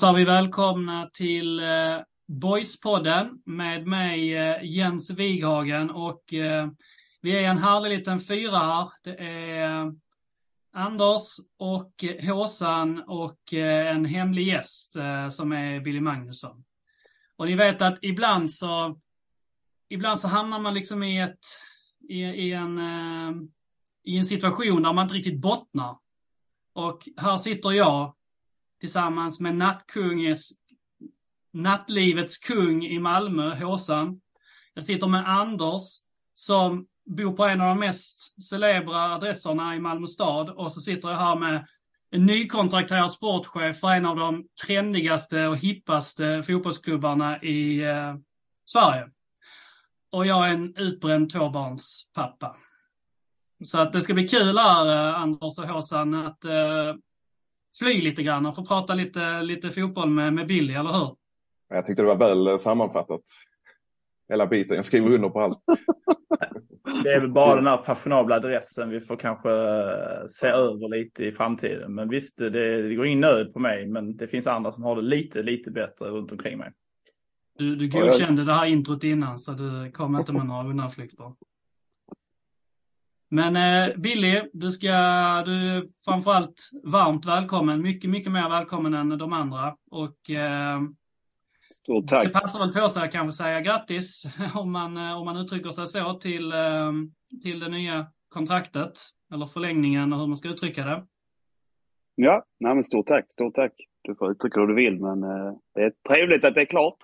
Hälsar vi välkomna till eh, Boyspodden med mig eh, Jens Wighagen och eh, vi är en härlig liten fyra här. Det är Anders och Håsan och en hemlig gäst som är Billy Magnusson. Och ni vet att ibland så ibland så hamnar man liksom i ett i, i en i en situation där man inte riktigt bottnar. Och här sitter jag tillsammans med nattkunges, nattlivets kung i Malmö, Håsan. Jag sitter med Anders som bor på en av de mest celebra adresserna i Malmö stad och så sitter jag här med en nykontrakterad sportchef för en av de trendigaste och hippaste fotbollsklubbarna i eh, Sverige. Och jag är en utbränd tvåbarnspappa. Så att det ska bli kul här, eh, Anders och Håsan, att eh, fly lite grann och få prata lite, lite fotboll med, med Billy, eller hur? Jag tyckte det var väl eh, sammanfattat. Hela biten, jag skriver under på allt. Det är väl bara den här fashionabla adressen vi får kanske eh, se över lite i framtiden. Men visst, det, det går ingen nöd på mig, men det finns andra som har det lite, lite bättre runt omkring mig. Du, du godkände det här introt innan, så du kom inte med några undanflykter. Men eh, Billy, du ska, du är framförallt varmt välkommen. Mycket, mycket mer välkommen än de andra. Och eh, Stort tack. det passar väl på sig att kanske säga grattis, om man, eh, om man uttrycker sig så, till, eh, till det nya kontraktet. Eller förlängningen och hur man ska uttrycka det. Ja, nej men stort tack. Stort tack. Du får uttrycka hur du vill, men eh, det är trevligt att det är klart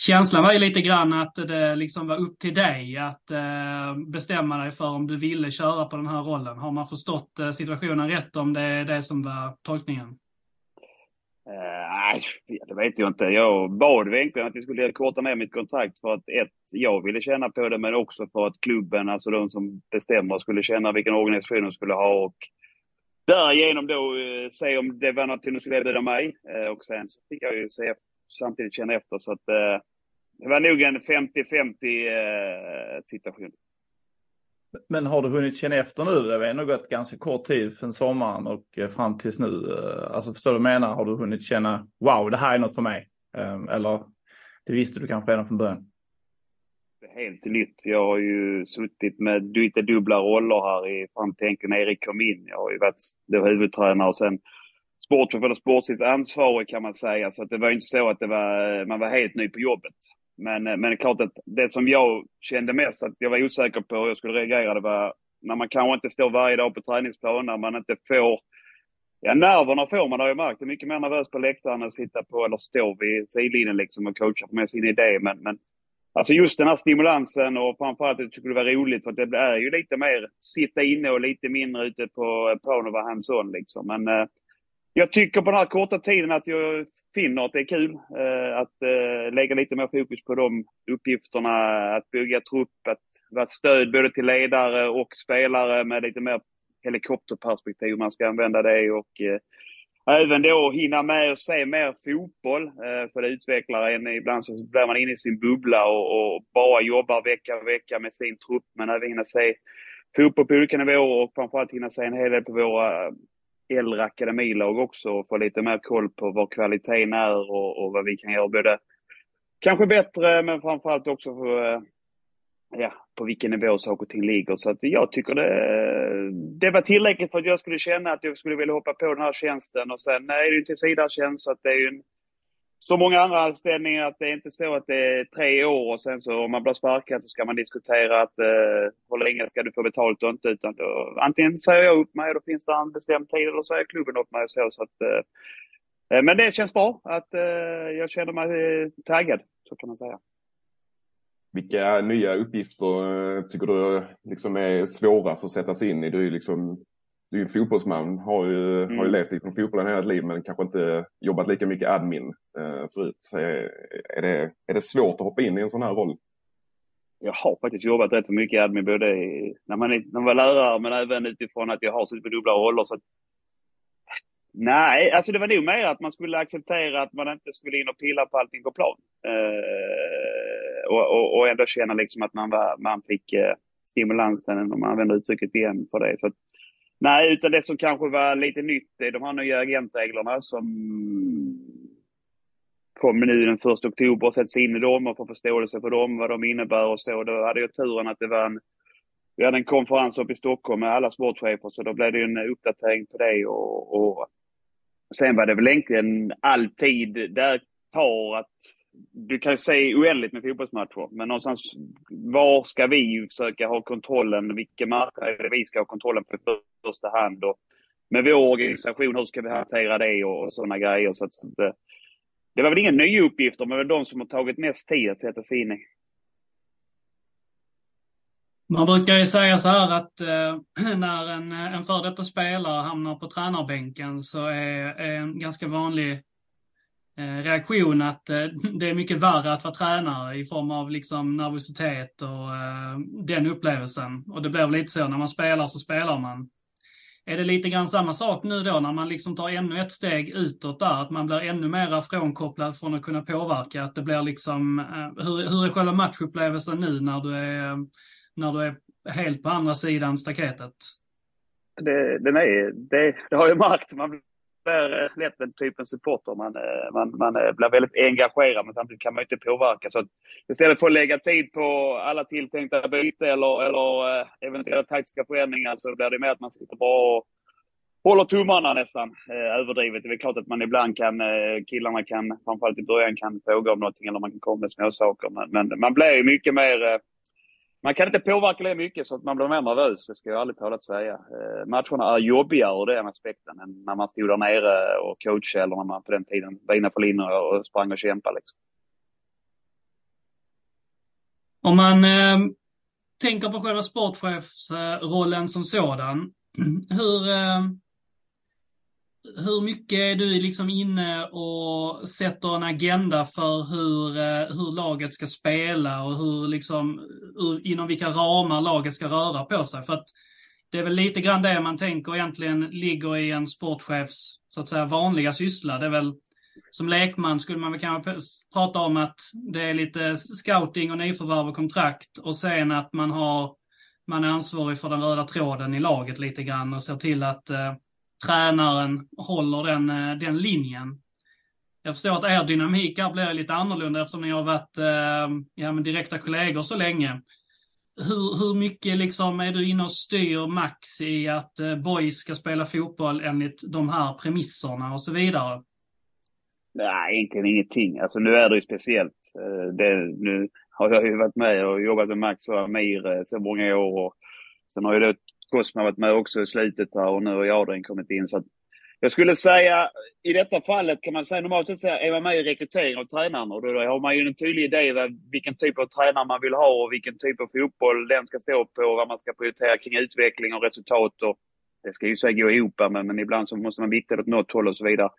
känslan var ju lite grann att det liksom var upp till dig att eh, bestämma dig för om du ville köra på den här rollen. Har man förstått eh, situationen rätt om det är det som var tolkningen? Eh, nej, uh, det vet jag inte. Jag bad egentligen att vi skulle korta ner mitt kontrakt för att ett, jag ville känna på det, men också för att klubben, alltså de som bestämmer, skulle känna vilken organisation de skulle ha och därigenom då uh, se om det var något de skulle erbjuda mig. Uh, och sen så fick jag ju se, samtidigt känna efter så att det var nog en 50-50 eh, situation. Men har du hunnit känna efter nu? Det har ändå gått ganska kort tid från sommaren och eh, fram tills nu. Eh, alltså förstår du vad jag menar? Har du hunnit känna wow, det här är något för mig? Eller det visste du kanske redan från början? Det är helt nytt. Jag har ju suttit med lite dubbla roller här i, fram till när Erik kom in. Jag har ju varit huvudtränare och sen sportchef eller sportsligt ansvarig kan man säga. Så att det var inte så att det var, man var helt ny på jobbet. Men, eh, men det är klart att det som jag kände mest att jag var osäker på hur jag skulle reagera, det var när man kanske inte står varje dag på träningsplan, när man inte får Ja, nerverna får man har jag märkt. Det är mycket mer nervös på läktaren att sitta på eller stå vid sidlinjen liksom och coacha med sin idé. Men, men alltså just den här stimulansen och framförallt att jag tycker det var roligt för att det är ju lite mer sitta inne och lite mindre ute på plan och vara hands-on liksom. Men eh, jag tycker på den här korta tiden att jag finner att det är kul eh, att eh, lägga lite mer fokus på de uppgifterna, att bygga trupp, att vara stöd både till ledare och spelare med lite mer helikopterperspektiv, om man ska använda det. Och eh, även då hinna med och se mer fotboll, eh, för det utvecklar en. Ibland så blir man inne i sin bubbla och, och bara jobbar vecka för vecka med sin trupp, men även hinna se fotboll på olika nivåer och framförallt hinna se en hel del på våra äldre akademilag också och få lite mer koll på vad kvaliteten är och, och vad vi kan göra både kanske bättre men framförallt också för, eh, ja, på vilken nivå saker och ting ligger. Så att jag tycker det, det var tillräckligt för att jag skulle känna att jag skulle vilja hoppa på den här tjänsten och sen är det ju en tillsvidaretjänst så att det är ju en så många andra anställningar att det är inte så att det är tre år och sen så om man blir sparkad så ska man diskutera att eh, hur länge ska du få betalt och inte. Utan då, antingen säger jag upp mig och då finns det en bestämd tid eller så är klubben upp mig och så. så att, eh, eh men det känns bra att eh, jag känner mig eh, taggad, så kan man säga. Vilka nya uppgifter eh, tycker du liksom är svårast att sätta sig in i? Du är liksom du är en fotbollsman, har ju, mm. har ju levt inom fotbollen hela livet men kanske inte jobbat lika mycket admin eh, förut. Är det, är det svårt att hoppa in i en sån här roll? Jag har faktiskt jobbat rätt mycket admin både i, när, man, när man var lärare men även utifrån att jag har suttit på dubbla roller. Så att, nej, alltså det var nog mer att man skulle acceptera att man inte skulle in och pilla på allting på plan. Eh, och, och, och, ändå känna liksom att man, var, man fick eh, stimulansen, om man använder uttrycket igen, för det. Så att, Nej, utan det som kanske var lite nytt är de här nya agentreglerna som kom nu den 1 oktober och sätts in i dem och får förståelse för dem, vad de innebär och så. Då hade jag turen att det var en, vi hade en konferens uppe i Stockholm med alla sportchefer så då blev det en uppdatering på det och, och sen var det väl egentligen alltid där tar att du kan ju se oändligt med fotbollsmatcher, men någonstans var ska vi försöka ha kontrollen? Vilka matcher är det vi ska ha kontrollen på i första hand? Och med vår organisation, hur ska vi hantera det och, sådana grejer? Så att, det, det var väl inga nya uppgifter, men de som har tagit mest tid att sätta sig in i. Man brukar ju säga så här att eh, när en, en före detta spelare hamnar på tränarbänken så är, är en ganska vanlig Eh, reaktion att eh, det är mycket värre att vara tränare i form av liksom nervositet och eh, den upplevelsen. Och det blir lite så, när man spelar så spelar man. Är det lite grann samma sak nu då när man liksom tar ännu ett steg utåt där? Att man blir ännu mer frånkopplad från att kunna påverka? Att det blir liksom, hur, hur är själva matchupplevelsen nu när du är, när du är helt på andra sidan staketet? Det, den är, det, det har jag märkt. Man blir eh, lätt typ en typen supporter. Man, eh, man, man eh, blir väldigt engagerad men samtidigt kan man inte påverka. Så istället för att lägga tid på alla tilltänkta byten eller, eller eventuella taktiska förändringar så blir det mer att man sitter bara och håller tummarna nästan överdrivet. Det är klart att man ibland kan, killarna kan, framförallt i början, kan fråga om någonting eller man kan komma med småsaker. Men, men man blir ju mycket mer man kan inte påverka det mycket så att man blir mer nervös, det ska jag ärligt talat säga. Eh, matcherna är jobbigare ur den aspekten än när man stod där nere och coachade eller när man på den tiden var inne på linjen och sprang och kämpade. Liksom. Om man eh, tänker på själva sportchefsrollen som sådan, hur, eh, hur mycket är du liksom inne och sätter en agenda för hur, eh, hur laget ska spela och hur liksom, inom vilka ramar laget ska röra på sig? För att det är väl lite grann det man tänker egentligen ligger i en sportchefs, så att säga, vanliga syssla. Det är väl, som lekman skulle man väl kanske prata om att det är lite scouting och nyförvärv och kontrakt och sen att man har, man är ansvarig för den röda tråden i laget lite grann och ser till att eh, tränaren håller den, eh, den linjen. Jag förstår att er dynamik här blir lite annorlunda eftersom ni har varit eh, ja, men direkta kollegor så länge. Hur, hur mycket liksom är du inne och styr Max i att eh, boys ska spela fotboll enligt de här premisserna och så vidare? Nej, egentligen ingenting. Alltså nu är det ju speciellt. Det, nu har jag ju varit med och jobbat med Max och Amir så många år. Och sen har ju då Cosma varit med också i slutet här och nu har Adrian kommit in. Så jag skulle säga, i detta fallet kan man säga normalt sett är man med i rekrytering av tränarna och då har man ju en tydlig idé om vilken typ av tränare man vill ha och vilken typ av fotboll den ska stå på och vad man ska prioritera kring utveckling och resultat. Och det ska ju säga gå ihop men, men ibland så måste man vikta åt något håll och så vidare.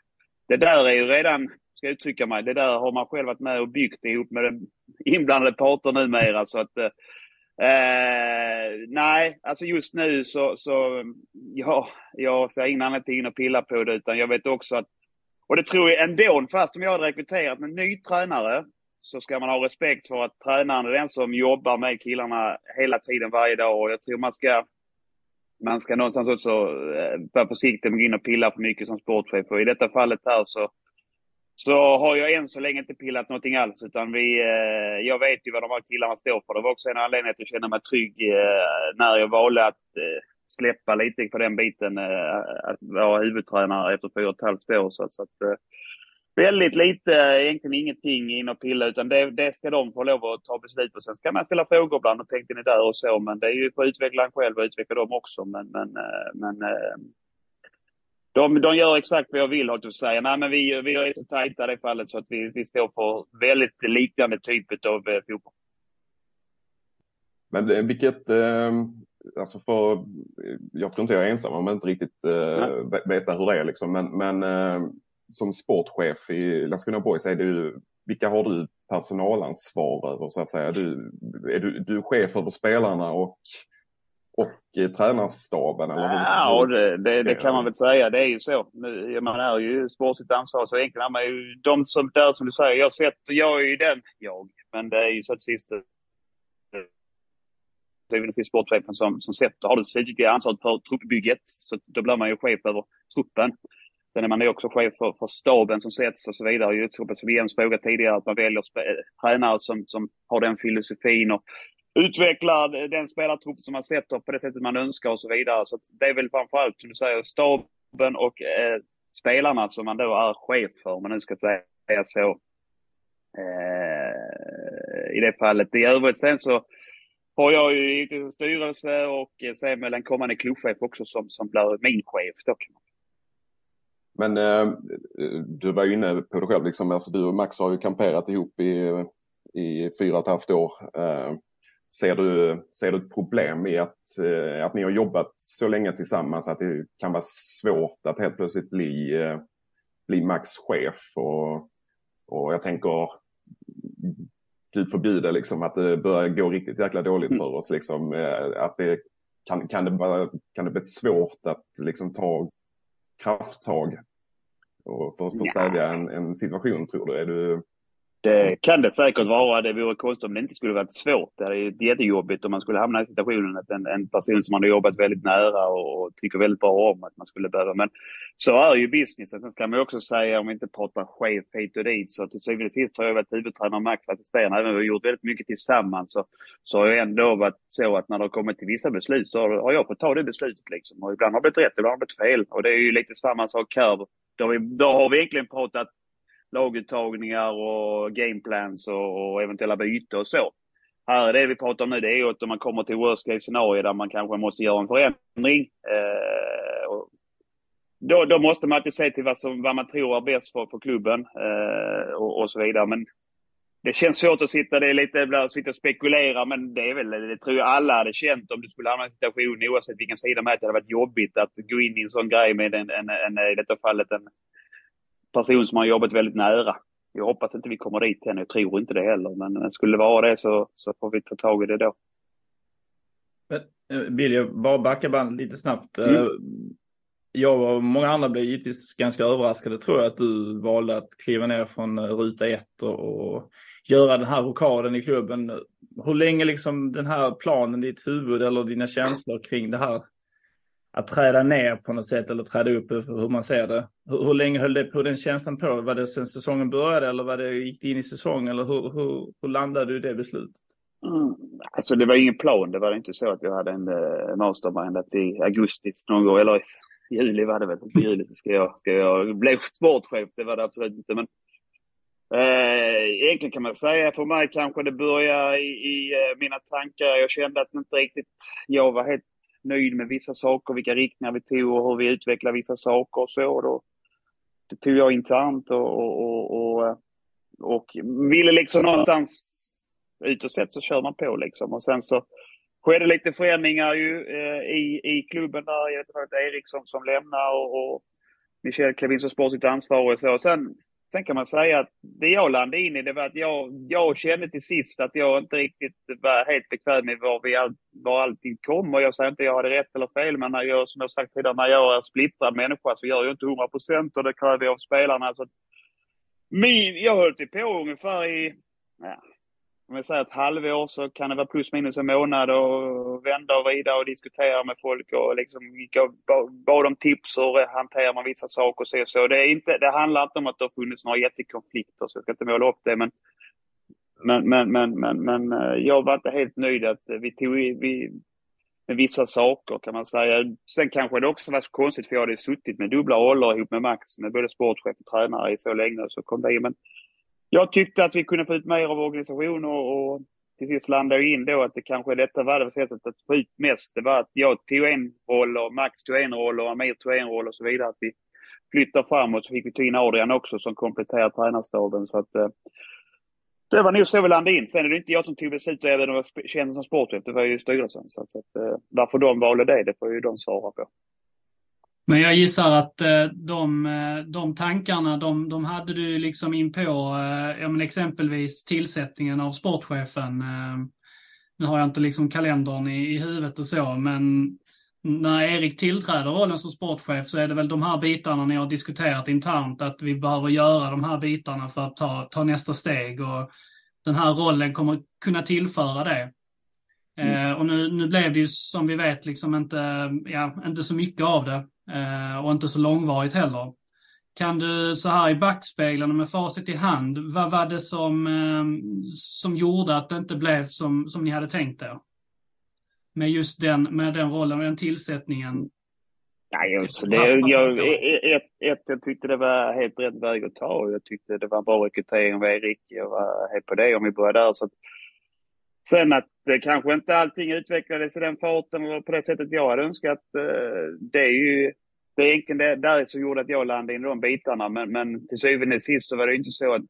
Det där är ju redan, ska jag uttrycka mig, det där har man själv varit med och byggt ihop med den inblandade parter numera. Så att eh, Eh, nej, alltså just nu så, så ja, jag ser ingen anledning till att pilla på det utan jag vet också att, och det tror jag ändå, fast om jag hade rekryterat en ny tränare så ska man ha respekt för att tränaren är den som jobbar med killarna hela tiden varje dag och jag tror man ska man ska någonstans också eh, vara försiktig med att gå in och pilla för mycket som sportchef och i detta fallet här så så har jag än så länge inte pillat någonting alls. Utan vi, eh, jag vet ju vad de här killarna står för. Det var också en anledning att jag kände mig trygg eh, när jag valde att eh, släppa lite på den biten. Eh, att vara huvudtränare efter fyra och ett halvt år. Så, så att, eh, väldigt lite, egentligen ingenting in och pilla. Utan det, det ska de få lov att ta beslut på. Sen ska man ställa frågor ibland och tänkte ni där och så. Men det är ju för utvecklaren själv och utveckla dem också. Men, men, eh, men eh, de, de gör exakt vad jag vill, har jag säga. Nej, men vi, vi är så tajta i det fallet så att vi, vi står för väldigt liknande typ av eh, fotboll. Men eh, vilket, eh, alltså för, jag tror inte jag är ensam om inte riktigt eh, veta hur det är liksom, men, men eh, som sportchef i Landskrona Boys, är du, vilka har du personalansvar över så att säga? Du, är du, du är chef över spelarna och och eh, tränarstaben? Eller? Ja, det, det, det, kan man väl säga. Det är ju så. Man är ju sportsligt ansvarig så enkelt är man ju. De som, där som du säger, jag, sett, jag är ju den, jag, men det är ju så att sist syvende och sist sportchefen som, som sätter. Har du slutgiltiga ansvaret för truppbygget så då blir man ju chef över truppen. Sen är man ju också chef för, för staben som sätts och så vidare. Jag tror som Jens frågade tidigare att man väljer tränare som, som har den filosofin och utvecklar den spelartrupp som man sätter på det sättet man önskar och så vidare. Så det är väl framförallt, som du säger, staben och eh, spelarna som man då är chef för, om man nu ska säga så. Eh, I det fallet. I övrigt sen så har jag ju givetvis styrelse och sen väl en kommande klubbchef också som, som blir min chef. Då. Men eh, du var ju inne på det själv, liksom, alltså, du och Max har ju kamperat ihop i, i fyra och ett halvt år. Eh, ser, du, ser du ett problem i att, eh, att ni har jobbat så länge tillsammans att det kan vara svårt att helt plötsligt bli, eh, bli Max chef? Och, och jag tänker, gud förbjude liksom att det börjar gå riktigt jäkla dåligt för oss. Liksom, eh, att det, kan, kan, det vara, kan det bli svårt att liksom ta krafttag och för att stävja en, en situation tror du? Är du det kan det säkert vara. Det vore konstigt om det inte skulle varit svårt. Det är jättejobbigt om man skulle hamna i situationen att en, en person som man har jobbat väldigt nära och, och, tycker väldigt bra om att man skulle behöva. Men så är ju businessen. Sen ska man också säga, om vi inte pratar chef hit och dit, så till syvende och sist har jag varit huvudtränare och Max assisterande. Även om vi har gjort väldigt mycket tillsammans så, så har jag ändå varit så att när det har kommit till vissa beslut så har, har jag fått ta det beslutet. Liksom. Och ibland har det blivit rätt, ibland har det blivit fel. Och det är ju lite samma sak här. Då vi, då har vi egentligen pratat laguttagningar och gameplans och, och eventuella byte och så. Här är det vi pratar om nu, det är ju att om man kommer till worst case scenario där man kanske måste göra en förändring. Eh, då, då, måste man alltid se till vad, som, vad man tror är bäst för, för klubben eh, och, och, så vidare. Men det känns svårt att sitta, det är lite sitta och spekulera, men det är väl, det tror jag alla hade känt om du skulle hamna i en situation, oavsett vilken sida man är, att det hade varit jobbigt att gå in i en sån grej med en, en, en i detta fallet en, person som har jobbat väldigt nära. Jag hoppas inte vi kommer dit än, jag tror inte det heller, men skulle det vara det så, så får vi ta tag i det då. Eh, jag bara backa band lite snabbt. Mm. Eh, jag och många andra blev givetvis ganska överraskade tror jag att du valde att kliva ner från eh, ruta ett och, och göra den här rockaden i klubben. Hur länge liksom den här planen i ditt huvud eller dina känslor kring det här att träda ner på något sätt eller träda upp hur man ser det. Hur, hur länge höll det på den känslan på? Var det sen säsongen började eller var det, gick det in i säsongen eller hur, hur, hur landade du i det beslutet? Mm. Alltså det var ingen plan. Det var inte så att jag hade en uh, mastermind i augusti någon gång, eller i juli var det väl. I juli ska jag, ska jag bli sportchef. Det var det absolut inte. Men Eh, egentligen kan man säga för mig kanske det började i, i eh, mina tankar. Jag kände att inte riktigt jag var helt nöjd med vissa saker, vilka riktningar vi tog och hur vi utvecklade vissa saker och så. Då, det tog jag internt och, och, och, och ville liksom någonstans Utåt sett så kör man på liksom. Och sen så skedde lite förändringar ju eh, i, i klubben där. Jag vet inte, Eriksson som lämnar och, och Michel klev in som sportligt ansvarig och så. Sen Sen kan man säga att det jag landade in i det var att jag, jag kände till sist att jag inte riktigt var helt bekväm med var, vi all, var allting kom. Och jag säger inte att jag hade rätt eller fel, men när jag, som jag sagt tidigare, när jag är splittrad människa så gör jag inte 100 procent och det kräver jag av spelarna. Så min, jag höll till på ungefär i, ja, om jag säger ett halvår så kan det vara plus minus en månad och vända och vrida och diskutera med folk och liksom bad om tips och hanterar man vissa saker och så. så det, är inte, det handlar inte om att det har funnits några jättekonflikter så jag ska inte måla upp det men men, men, men, men, men eh, jag var inte helt nöjd att vi tog vi, med vissa saker kan man säga. Sen kanske det också var så konstigt för jag hade suttit med dubbla roller ihop med Max med både sportchef och tränare i så länge så kom det in. Men jag tyckte att vi kunde få ut mer av organisationen och, och till sist landade jag in då att det kanske detta var det sättet att få ut mest. Det var att jag tog en roll och Max tog en roll och Amir tog en roll och så vidare. Att vi flyttar framåt så fick vi ta in Adrian också som kompletterar tränarstaben. Så att, eh, det var nog så vi landade in. Sen är det inte jag som tog beslutet även om jag kände som sportchef. Det var ju styrelsen. Så att, så att, eh, varför de valde det, det får ju de svara på. Men jag gissar att eh, de, eh, de tankarna, de, de hade du liksom in på, eh, ja, exempelvis tillsättningen av sportchefen. Nu har jag inte liksom kalendern i, i huvudet och så, men när Erik tillträder rollen som sportchef så är det väl de här bitarna ni har diskuterat internt, att vi behöver göra de här bitarna för att ta, ta nästa steg och den här rollen kommer kunna tillföra det. Mm. Eh, och nu, nu blev det ju som vi vet liksom inte, ja, inte så mycket av det. Eh, och inte så långvarigt heller. Kan du så här i backspegeln och med facit i hand, vad var det som, eh, som gjorde att det inte blev som, som ni hade tänkt er? Med just den, med den rollen och den tillsättningen. Nej, alltså det, jag, ett, ett, jag tyckte det var helt rätt väg att ta. Jag tyckte det var en bra rekrytering av Erik. Jag var helt på det om vi börjar där. Så att, sen att det kanske inte allting utvecklades i den farten eller på det sättet jag hade önskat. Eh, det är ju det är egentligen det där som gjorde att jag landade in i de bitarna. Men, men till syvende och sist så var det inte så att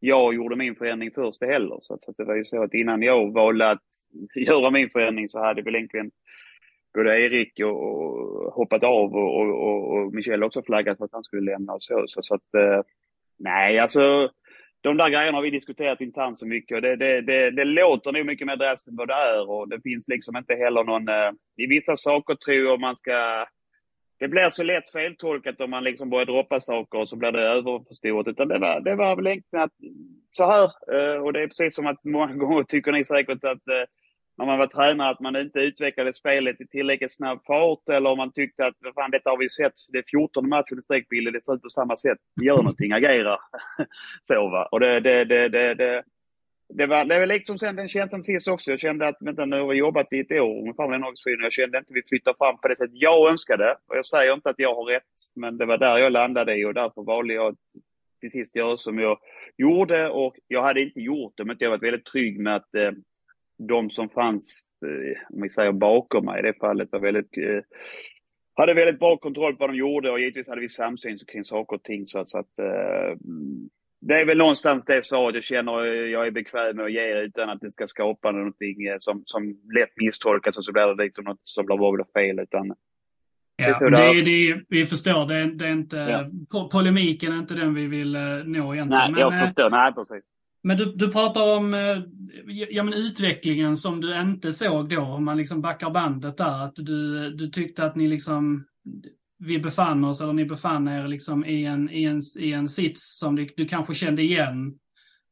jag gjorde min förändring först heller. Så, att, så att det var ju så att innan jag valde att göra min förändring så hade väl egentligen både Erik och, och hoppat av och, och, och, Michel också flaggat för att han skulle lämna och så. Så, så att, eh, nej, alltså de där grejerna har vi diskuterat internt så mycket och det, det, det, det låter nog mycket mer drastiskt än vad det är och det finns liksom inte heller någon... Eh, I vissa saker tror jag man ska det blir så lätt feltolkat om man liksom börjar droppa saker och så blir det överförstorat. Utan det var, det var väl egentligen att så här, eh, och det är precis som att många gånger tycker ni säkert att eh, när man var tränare att man inte utvecklade spelet i tillräckligt snabb fart eller om man tyckte att fan detta har vi sett, det är 14 matcher i streckbilden, det ser ut på samma sätt, gör någonting, agera. så va. Och det, det, det, det, det det var, det var liksom sen den känslan sist också. Jag kände att vänta, nu har vi jobbat i ett år ungefär med den organisationen. Jag kände inte att vi flyttar fram på det sätt jag önskade. Och jag säger inte att jag har rätt, men det var där jag landade i och därför valde jag att till sist göra som jag gjorde. Och jag hade inte gjort det, men jag varit väldigt trygg med att eh, de som fanns, eh, om vi säger bakom mig i det fallet, var väldigt eh, hade väldigt bra kontroll på vad de gjorde och givetvis hade vi samsyn kring saker och ting. Så att, så att eh, det är väl någonstans det svaret jag känner jag är bekväm med att ge utan att det ska skapa någonting som, som lätt misstolkas och så blir det något som blir eller fel. Utan Ja, det, det, det, vi förstår, det, det är inte, ja. polemiken är inte den vi vill nå egentligen. Nej, men, jag förstår, nej precis. Men du, du pratar om eh, ja, men utvecklingen som du inte såg då, om man liksom backar bandet där, att du, du tyckte att ni liksom vi befann oss, eller ni befann er liksom i en, i en, i en sits som du, du kanske kände igen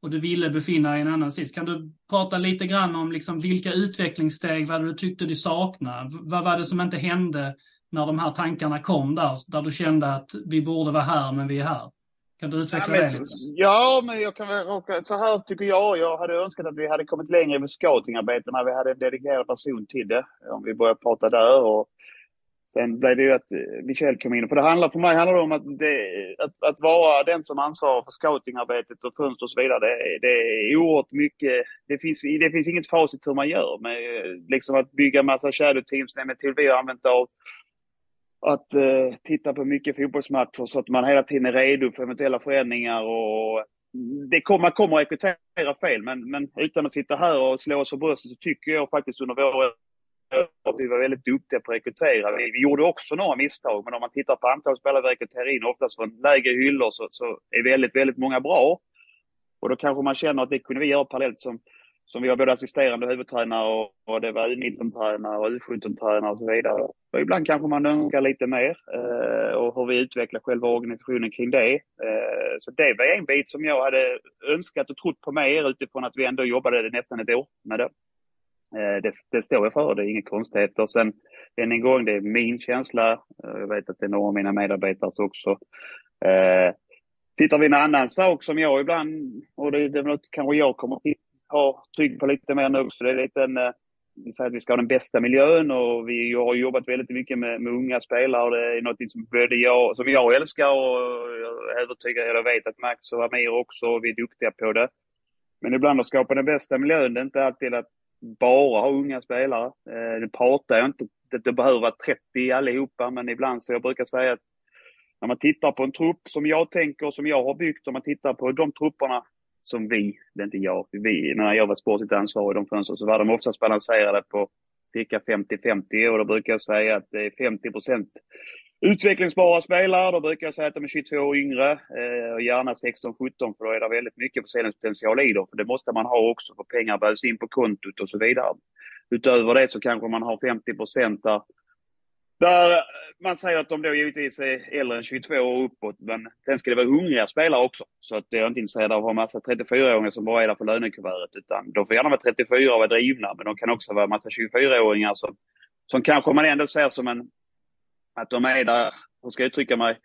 och du ville befinna dig i en annan sits. Kan du prata lite grann om liksom vilka utvecklingssteg vad du tyckte du saknade? Vad var det som inte hände när de här tankarna kom där, där du kände att vi borde vara här men vi är här? Kan du utveckla ja, men, det? Ja, men jag kan väl, så här tycker jag. Jag hade önskat att vi hade kommit längre med scoutingarbete när vi hade en dedikerad person till det. Om vi börjar prata där. Och Sen blev det ju att eh, Michel kom in. För det handlar, för mig handlar det om att, det, att, att vara den som ansvarar för scoutingarbetet och fönster och så vidare. Det, det är oerhört mycket. Det finns, det finns inget facit hur man gör med liksom att bygga massa shadow teams. Den metod vi har använt av att eh, titta på mycket fotbollsmatcher så att man hela tiden är redo för eventuella förändringar. Och det kommer, man kommer att rekrytera fel, men, men utan att sitta här och slå oss för bröstet så tycker jag faktiskt under våra vi var väldigt duktiga på att rekrytera. Vi, vi, gjorde också några misstag, men om man tittar på antal spelare vi rekryterar in, oftast från lägre hyllor, så, så är väldigt, väldigt många bra. Och då kanske man känner att det kunde vi göra parallellt som, som vi har både assisterande huvudtränare och, och det var U19-tränare och U17-tränare och så vidare. Och ibland kanske man önskar lite mer eh, och hur vi utvecklar själva organisationen kring det. Eh, så det var en bit som jag hade önskat och trott på mer utifrån att vi ändå jobbade nästan ett år med det. Eh, det, det står jag för, det är inget konstigheter. Sen än en gång, det är min känsla. Eh, jag vet att det är några av mina medarbetare också. Eh, tittar vi en annan sak som jag ibland, och det, det är något kanske jag kommer att har tryck på lite mer nu, så det är lite en, eh, vi säger att vi ska ha den bästa miljön och vi har jobbat väldigt mycket med, med unga spelare det är något som både jag, som jag älskar och jag är övertygad, jag vet att Max och Amir också, och vi är duktiga på det. Men ibland att skapa den bästa miljön, det är inte alltid att bara ha unga spelare. Eh, nu pratar jag inte att det behöver vara 30 allihopa, men ibland så jag brukar säga att när man tittar på en trupp som jag tänker, som jag har byggt, om man tittar på de trupperna som vi, det är inte jag, vi, när jag var sportligt ansvarig i de fönstren så var de oftast balanserade på cirka 50-50 och då brukar jag säga att det är 50 procent utvecklingsbara spelare. Då brukar jag säga att de är 22 år yngre. Eh, gärna 16-17 för då är det väldigt mycket försäljningspotential i dem. För det måste man ha också för pengar behövs in på kontot och så vidare. Utöver det så kanske man har 50 procent där där man säger att de då givetvis är äldre än 22 år uppåt, men sen ska det vara hungriga spelare också. Så att jag är inte intresserad av att ha massa 34-åringar som bara är där på lönekuvertet, utan de får gärna vara 34 och vara drivna, men de kan också vara massa 24-åringar som, som kanske man ändå ser som en, att de är där, hur ska jag uttrycka mig,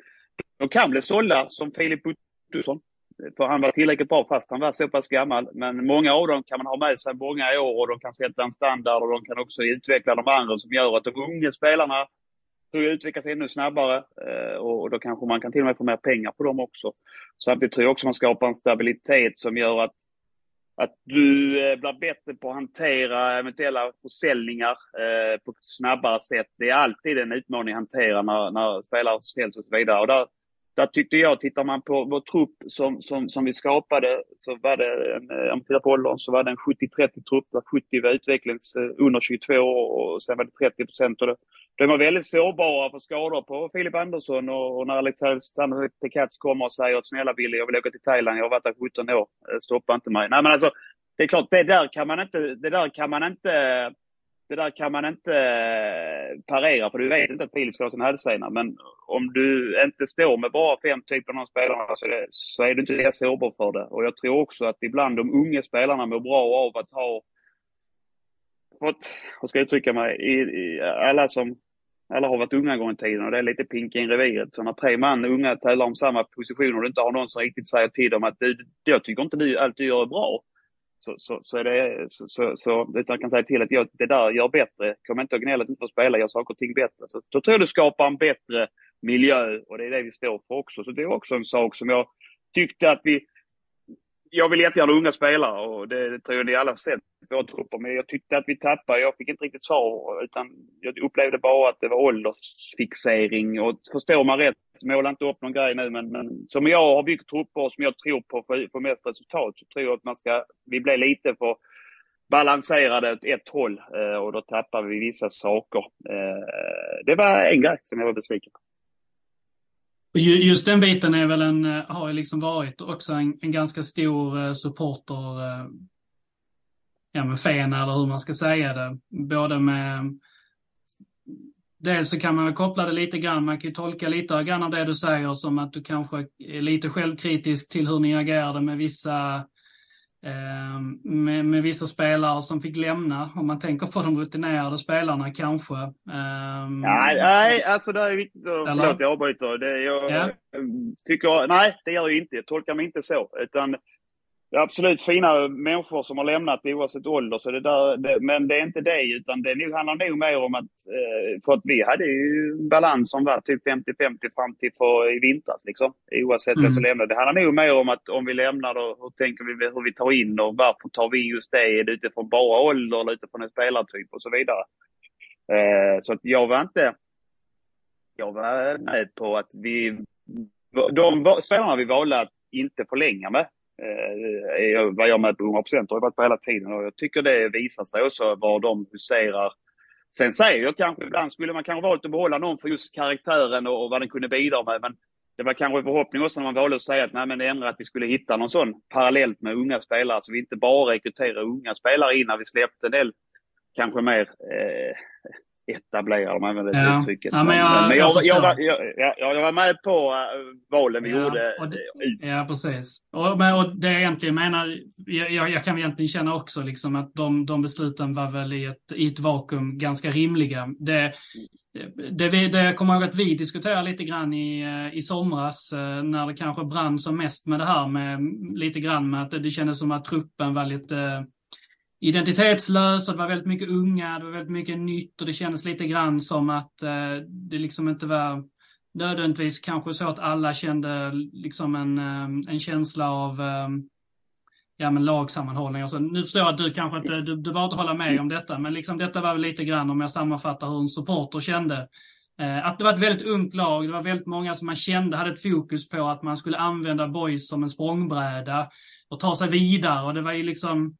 de kan bli sålda som Filip Ottosson. För han var tillräckligt bra fast han var så pass gammal. Men många av dem kan man ha med sig många år och de kan sätta en standard och de kan också utveckla de andra som gör att de unga spelarna tror jag utvecklas ännu snabbare eh, och då kanske man kan till och med få mer pengar på dem också. Samtidigt tror jag också man skapar en stabilitet som gör att, att du eh, blir bättre på att hantera eventuella försäljningar eh, på ett snabbare sätt. Det är alltid en utmaning att hantera när, när spelare säljs och så vidare. Och där, där tyckte jag, tittar man på vår trupp som, som, som vi skapade, så var det, en, om man tittar på åldern, så var det en 70-30 trupp, där 70 var utvecklings under 22 år och sen var det 30 procent. De var väldigt sårbara för skador på Filip Andersson och, och när Alexander Tekats kommer och säger att snälla Billy, jag vill åka till Thailand, jag har varit där 17 år, eh, stoppa inte mig. Nej men alltså, det är klart, det där kan man inte, det där kan man inte, det där kan man inte eh, parera, för du vet inte att Filip ska ha sin hälsena. Men om du inte står med bara fem typer av spelare spelarna så, det, så är du inte lika sårbar för det. Och jag tror också att ibland de unga spelarna mår bra av att ha fått, hur ska jag uttrycka mig, i, i, alla som alla har varit unga en gång i tiden och det är lite pinka in reviret. Så när tre man unga tävlar om samma position och du inte har någon som riktigt säger till dem att du, jag tycker inte du alltid gör bra. Så, så, så är det, så, så, så, utan jag kan säga till att jag, det där gör bättre. Kom inte och gnäll att inte får spela, gör saker och ting bättre. Så då tror jag du skapar en bättre miljö och det är det vi står för också. Så det är också en sak som jag tyckte att vi, jag vill jättegärna unga spelare och det, det tror jag ni alla sett våra trupper. Men jag tyckte att vi tappade. Jag fick inte riktigt svar utan jag upplevde bara att det var åldersfixering. Och förstår man rätt, måla inte upp någon grej nu, men, men som jag har byggt trupper och som jag tror på för, för mest resultat så tror jag att man ska, vi blir lite för balanserade åt ett håll eh, och då tappar vi vissa saker. Eh, det var en grej som jag var besviken på. Just den biten är väl en, eh, har ju liksom varit också en, en ganska stor eh, supporter, eh, ja men fena eller hur man ska säga det. Både med, dels så kan man väl koppla det lite grann, man kan ju tolka lite grann av det du säger som att du kanske är lite självkritisk till hur ni agerade med vissa med, med, vissa spelare som fick lämna, om man tänker på de rutinerade spelarna kanske. Um, nej, nej, alltså det är viktigt att, förlåt jag avbryter. Det, jag ja. tycker, nej det gör jag inte, jag tolkar mig inte så. Utan det är absolut fina människor som har lämnat oavsett ålder, så det där, det, men det är inte det, utan det nu handlar nog mer om att, eh, för att vi hade ju balans som var typ 50-50 fram till för i vintras, liksom, oavsett mm. vem som lämnade. Det handlar nog mer om att om vi lämnar, då, hur tänker vi hur vi tar in och varför tar vi just det? Är det utifrån bara ålder eller utifrån en spelartyp och så vidare? Eh, så att jag var inte, jag var med på att vi, de spelarna vi valde att inte förlänga med, eh, vad jag med på 100 procent har jag varit på hela tiden och jag tycker det visar sig också var de huserar. Sen säger jag kanske ibland skulle man kanske valt att behålla någon för just karaktären och, och vad den kunde bidra med. Men det var kanske en förhoppning också när man valde att säga att nej men ändra att vi skulle hitta någon sån parallellt med unga spelare så vi inte bara rekryterar unga spelare in när vi släppte en del kanske mer eh, etablerade, om man använder det uttrycket. Ja, men jag, men jag, jag, jag, var, jag, var med på uh, valen vi ja, gjorde. Det, ja, precis. Och, men, och det jag egentligen menar, jag, jag kan egentligen känna också liksom att de, de besluten var väl i ett, i ett vakuum ganska rimliga. Det, det, vi, det jag kommer ihåg att vi diskuterade lite grann i, eh, i somras eh, när det kanske brann som mest med det här med lite grann med att det, det kändes som att truppen var lite identitetslös och det var väldigt mycket unga, det var väldigt mycket nytt och det kändes lite grann som att eh, det liksom inte var nödvändigtvis kanske så att alla kände liksom en, eh, en känsla av eh, ja, men lagsammanhållning. Alltså, nu förstår jag att du kanske inte, du, du bara inte hålla med om detta, men liksom detta var väl lite grann om jag sammanfattar hur en supporter kände. Eh, att det var ett väldigt ungt lag, det var väldigt många som man kände hade ett fokus på att man skulle använda boys som en språngbräda och ta sig vidare och det var ju liksom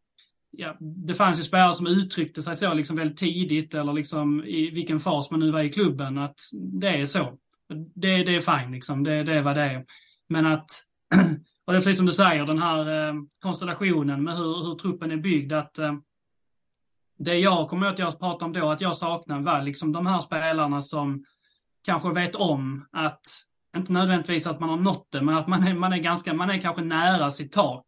ja, det fanns ju spelare som uttryckte sig så liksom väldigt tidigt eller liksom i vilken fas man nu var i klubben att det är så. Det, det är fine liksom, det, det är vad det är. Men att, och det är precis som du säger, den här eh, konstellationen med hur, hur truppen är byggd, att eh, det jag kommer ihåg att jag pratade om då, att jag saknade var liksom de här spelarna som kanske vet om att, inte nödvändigtvis att man har nått det, men att man är, man är ganska, man är kanske nära sitt tak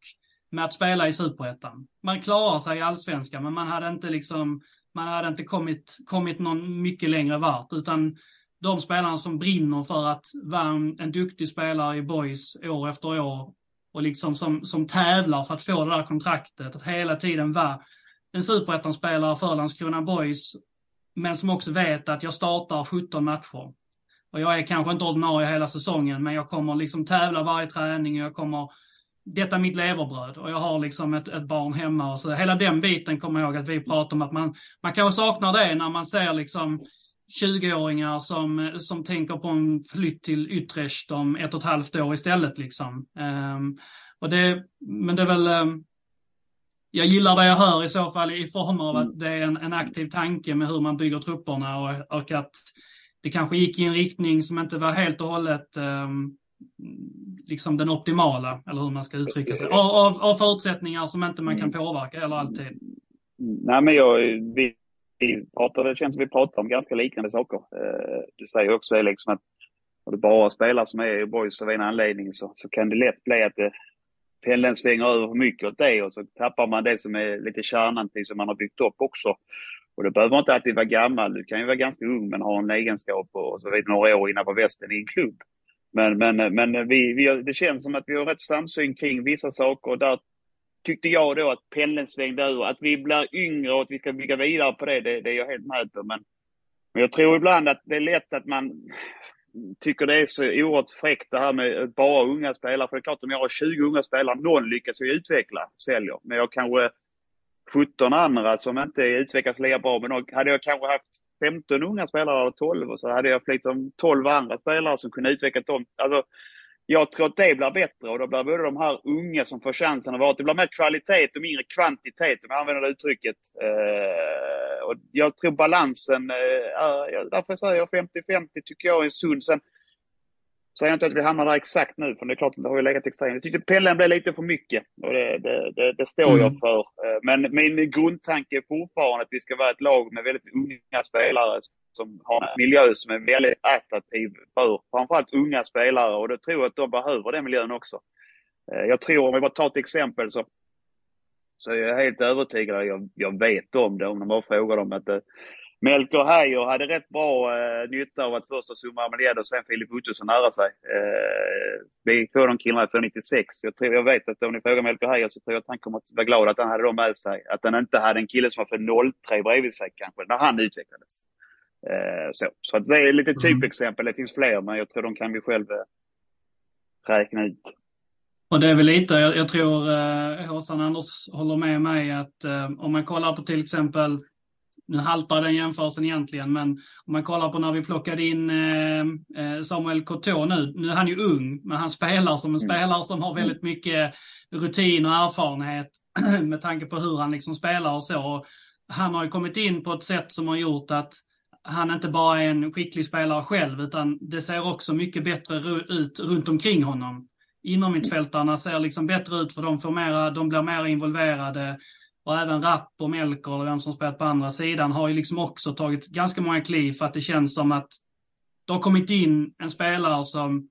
med att spela i superettan. Man klarar sig i allsvenskan, men man hade inte liksom, man hade inte kommit, kommit någon mycket längre vart, utan de spelarna som brinner för att vara en, en duktig spelare i boys år efter år och liksom som, som tävlar för att få det där kontraktet, att hela tiden vara en superettan-spelare för Landskrona Boys, men som också vet att jag startar 17 matcher. Och jag är kanske inte ordinarie hela säsongen, men jag kommer liksom tävla varje träning och jag kommer detta är mitt leverbröd och jag har liksom ett, ett barn hemma och så. Hela den biten kommer jag ihåg att vi pratade om att man, man kanske saknar det när man ser liksom 20-åringar som, som tänker på en flytt till Utrecht om ett och ett halvt år istället liksom. Um, och det, men det är väl, um, jag gillar det jag hör i så fall i form av att det är en, en aktiv tanke med hur man bygger trupperna och, och att det kanske gick i en riktning som inte var helt och hållet um, liksom den optimala, eller hur man ska uttrycka sig, av, av, av förutsättningar som inte man kan mm. påverka eller alltid. Nej, men jag, vi, vi pratar, det känns som vi pratar om ganska liknande saker. Eh, du säger också liksom att om du bara spelar som är i boys av en anledning så, så kan det lätt bli att det, pendeln svänger över för mycket åt det och så tappar man det som är lite kärnan till som man har byggt upp också. Och det behöver inte alltid vara gammal, du kan ju vara ganska ung men ha en egenskap och så vidare några år innanför västen i en klubb. Men, men, men vi, vi, det känns som att vi har rätt samsyn kring vissa saker och där tyckte jag då att pendeln svängde ur. Att vi blir yngre och att vi ska bygga vidare på det, det, det är jag helt med på. Men, men jag tror ibland att det är lätt att man tycker det är så oerhört fräckt det här med bara unga spelare. För det är klart om jag har 20 unga spelare, någon lyckas ju utveckla, säljer. Men jag kanske 17 andra som inte utvecklas lika bra. Men hade jag kanske haft 15 unga spelare eller 12 och så hade jag liksom 12 andra spelare som kunde utveckla dem. Alltså, jag tror att det blir bättre och då blir både de här unga som får chansen att vara, det blir mer kvalitet och mindre kvantitet om jag använder det uttrycket. Eh, och jag tror balansen, eh, därför säger jag 50-50 tycker jag är sund. Sen säger jag inte att vi hamnar där exakt nu, för det är klart att det har ju legat extremt. Jag tyckte Pellen blev lite för mycket och det, det, det, det står mm. jag för. Eh, men min grundtanke är fortfarande att vi ska vara ett lag med väldigt unga spelare som har en miljö som är väldigt attraktiv för framförallt unga spelare och då tror jag att de behöver den miljön också. Eh, jag tror, om vi bara tar ett exempel så, så är jag helt övertygad, jag, jag vet om det om de bara frågar dem att det, Melker Heijer hade rätt bra eh, nytta av att först ha Summa Ameled och sen Filip Ottosson nära sig. Eh, vi två de killarna för 96. Jag, tror, jag vet att om ni frågar Melker Heijer så tror jag att han kommer att vara glad att han hade dem med sig. Att han inte hade en kille som var för 03 bredvid sig kanske, när han utvecklades. Eh, så så det är lite mm. typexempel. Det finns fler, men jag tror de kan vi själv eh, räkna ut. Och det är väl lite, jag, jag tror eh, Håsan Anders håller med mig att eh, om man kollar på till exempel nu haltar den jämförelsen egentligen, men om man kollar på när vi plockade in eh, eh Samuel Coteau nu. Nu är han ju ung, men han spelar som en mm. spelare som har väldigt mycket rutin och erfarenhet med tanke på hur han liksom spelar och så. Han har ju kommit in på ett sätt som har gjort att han inte bara är en skicklig spelare själv, utan det ser också mycket bättre ut runt omkring honom. Inom mittfältarna ser liksom bättre ut för de, får mera, de blir mer involverade. Och även Rapp och Melker, eller vem som spelat på andra sidan, har ju liksom också tagit ganska många kliv för att det känns som att det har kommit in en spelare som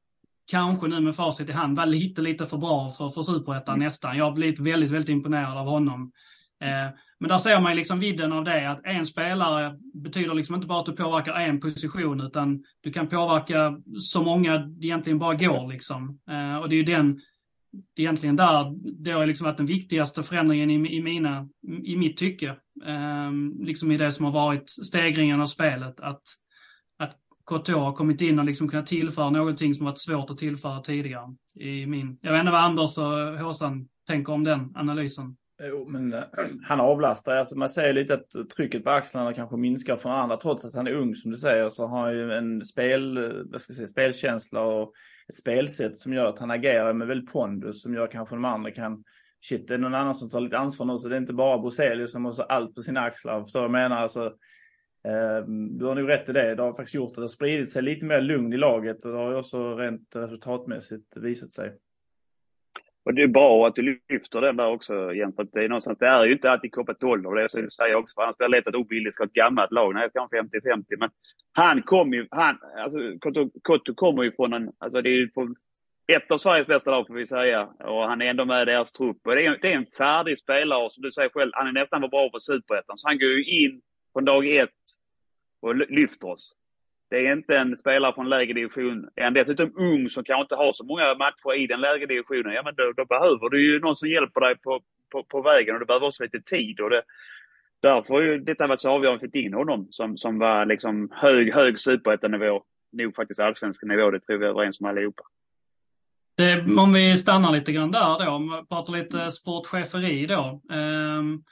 kanske nu med facit i hand var lite, lite för bra för, för superettan mm. nästan. Jag har blivit väldigt, väldigt imponerad av honom. Eh, men där ser man liksom vidden av det, att en spelare betyder liksom inte bara att du påverkar en position, utan du kan påverka så många det egentligen bara går. Liksom. Eh, och det är ju den, egentligen där det har liksom varit den viktigaste förändringen i, i, mina, i mitt tycke. Um, liksom i det som har varit stegringen av spelet. Att, att KTH har kommit in och liksom kunnat tillföra någonting som varit svårt att tillföra tidigare. I min, jag vet inte vad Anders och Håsan tänker om den analysen. Eh, jo, men eh, han avlastar. Alltså man ser lite att trycket på axlarna kanske minskar från andra. Trots att han är ung som du säger så har han ju en spel, eh, vad ska jag säga, spelkänsla och ett spelsätt som gör att han agerar med väldigt pondus som gör kanske de andra kan Shit, det är någon annan som tar lite ansvar nu så det är inte bara Bruzelius som har allt på sina axlar. Så jag menar alltså eh, du har nog rätt i det. Det har faktiskt gjort att det har spridit sig lite mer lugn i laget och det har ju också rent resultatmässigt visat sig. och det är bra att du lyfter den där också Jens, för det är någonstans, det är ju inte alltid kopplat till ålder. Det är säger också, för blir det lätt att Obilly ska ha ett gammalt lag. Nej, kanske 50-50. Men han kom ju, han, alltså Kotto kommer ju från en, alltså det är ju från ett av Sveriges bästa lag får vi säga. Och han är ändå med i deras trupp. Och det är, det är en färdig spelare och som du säger själv, han är nästan för bra för Superettan. Så han går ju in från dag ett och lyfter oss. Det är inte en spelare från lägre division. Är han dessutom ung som kanske inte har så många matcher i den lägre divisionen, ja men då, då behöver du ju någon som hjälper dig på, på, på vägen och du behöver också lite tid. Och det, därför har ju detta varit så avgörande få in honom som, som var liksom hög, hög superettanivå. Nog faktiskt allsvensk nivå, det tror vi är överens om allihopa. Det, om vi stannar lite grann där då, om vi pratar lite sportcheferi då. Um,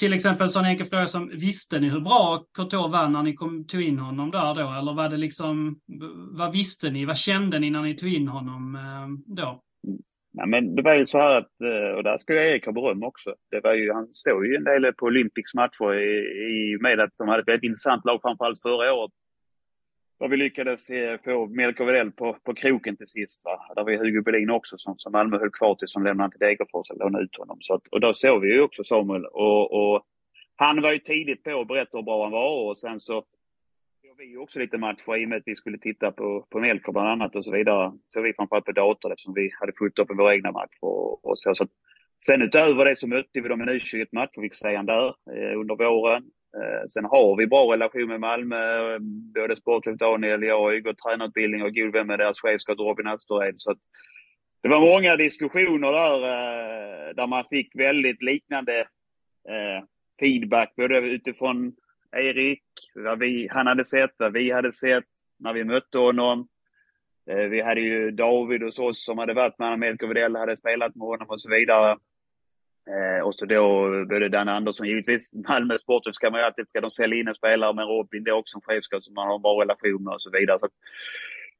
till exempel sån enkel fråga som, visste ni hur bra Couture var när ni kom, tog in honom där då? Eller var det liksom, vad visste ni, vad kände ni när ni tog in honom eh, då? Nej, men det var ju så här att, eh, och där ska jag Erik ha beröm också. Det var ju, han stod ju en del på Olympics matcher i, i med att de hade ett väldigt intressant lag, framförallt förra året. Där vi lyckades eh, få Melker Widell på, på kroken till sist. Va? Där var Hugo Berlin också som, som Malmö höll kvar till som lämnade till Degerfors och lånade ut honom. Så att, och då såg vi ju också Samuel och, och han var ju tidigt på att berätta hur bra han var och sen så såg vi också lite matcher i och med att vi skulle titta på, på Melker bland annat och så vidare. Så vi framförallt på dator eftersom vi hade fullt upp med våra egna matcher och, och så. så sen utöver det så mötte vi dem i en U21-match, fick se där eh, under våren. Eh, sen har vi bra relation med Malmö. Både sportchef Daniel, jag har ju gått tränarutbildning och god vän med deras chefscout Robin Östered. Så det var många diskussioner där, eh, där man fick väldigt liknande eh, feedback, både utifrån Erik, vad vi, han hade sett, vad vi hade sett när vi mötte honom. Eh, vi hade ju David hos oss som hade varit med honom, Melker Widell hade spelat med honom och så vidare. Eh, och så då både Dan Andersson, givetvis Malmö Sportchef ska man ju alltid, ska de sälja in en spelare, men Robin det är också en chefskap som man har en bra relation med och så vidare. Så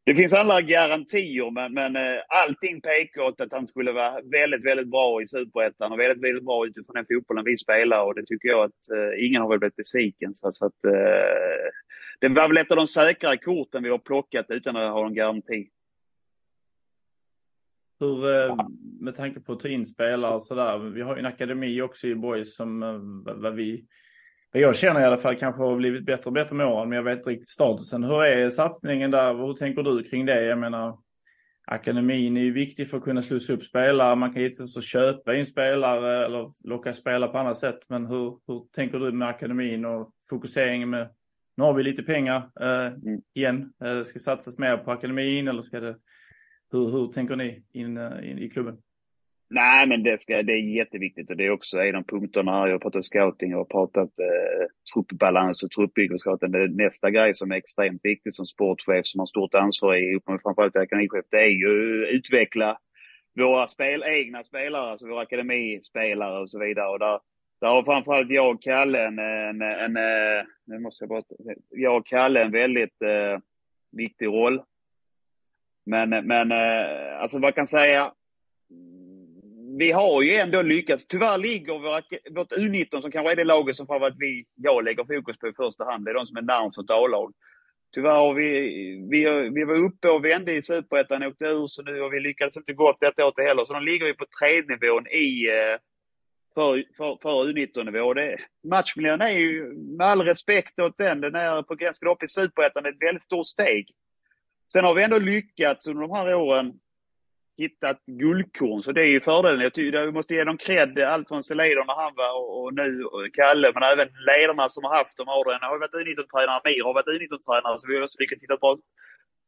det finns alla garantier, men, men eh, allting pekar åt att han skulle vara väldigt, väldigt bra i Superettan och väldigt, väldigt bra utifrån den fotbollen vi spelar och det tycker jag att eh, ingen har väl blivit besviken. Så, så att, eh, det var väl ett av de säkrare korten vi har plockat utan att ha en garanti. Hur, eh, med tanke på att ta in spelare och sådär, vi har ju en akademi också i Boys som eh, vad vi, jag känner i alla fall kanske har blivit bättre och bättre med åren, men jag vet inte riktigt statusen. Hur är satsningen där? Hur tänker du kring det? Jag menar, akademin är ju viktig för att kunna slussa upp spelare. Man kan givetvis köpa in spelare eller locka spelare på annat sätt. Men hur, hur tänker du med akademin och fokuseringen med, nu har vi lite pengar eh, mm. igen. Eh, ska satsas mer på akademin eller ska det hur, hur tänker ni in, eh, in, i klubben? Nej, men det, ska, det är jätteviktigt och det är också en av punkterna här. Jag har pratat scouting och pratat eh, truppbalans och truppbygge. Nästa grej som är extremt viktig som sportchef som har stort ansvar i, framförallt akademichef, det är ju att utveckla våra spel, egna spelare, alltså våra akademispelare och så vidare. Och där, där har framförallt jag och Kalle en, en, en, en nu måste jag bara, jag och Kalle en väldigt eh, viktig roll. Men, men eh, alltså vad kan säga? Vi har ju ändå lyckats. Tyvärr ligger våra, vårt U19 som kanske är det laget som att vi, jag lägger fokus på i första hand. Det är de som är närmast ett A-lag. Tyvärr har vi, vi, vi var uppe och vände i Superettan, åkte ur så nu och vi lyckades inte gå upp detta året heller. Så de ligger ju på tredje nivån i eh, för, för, för U19-nivå. Matchmiljön är ju, med all respekt åt den, den är på gränsen upp i Superettan, ett väldigt stort steg. Sen har vi ändå lyckats under de här åren hittat guldkorn, så det är ju fördelen. Jag tycker vi måste ge dem cred, allt från Selider när han var och, och nu och Kalle, men även ledarna som har haft de åren. Jag har varit U19-tränare, Mir har varit U19-tränare, så vi har också lyckats hitta bra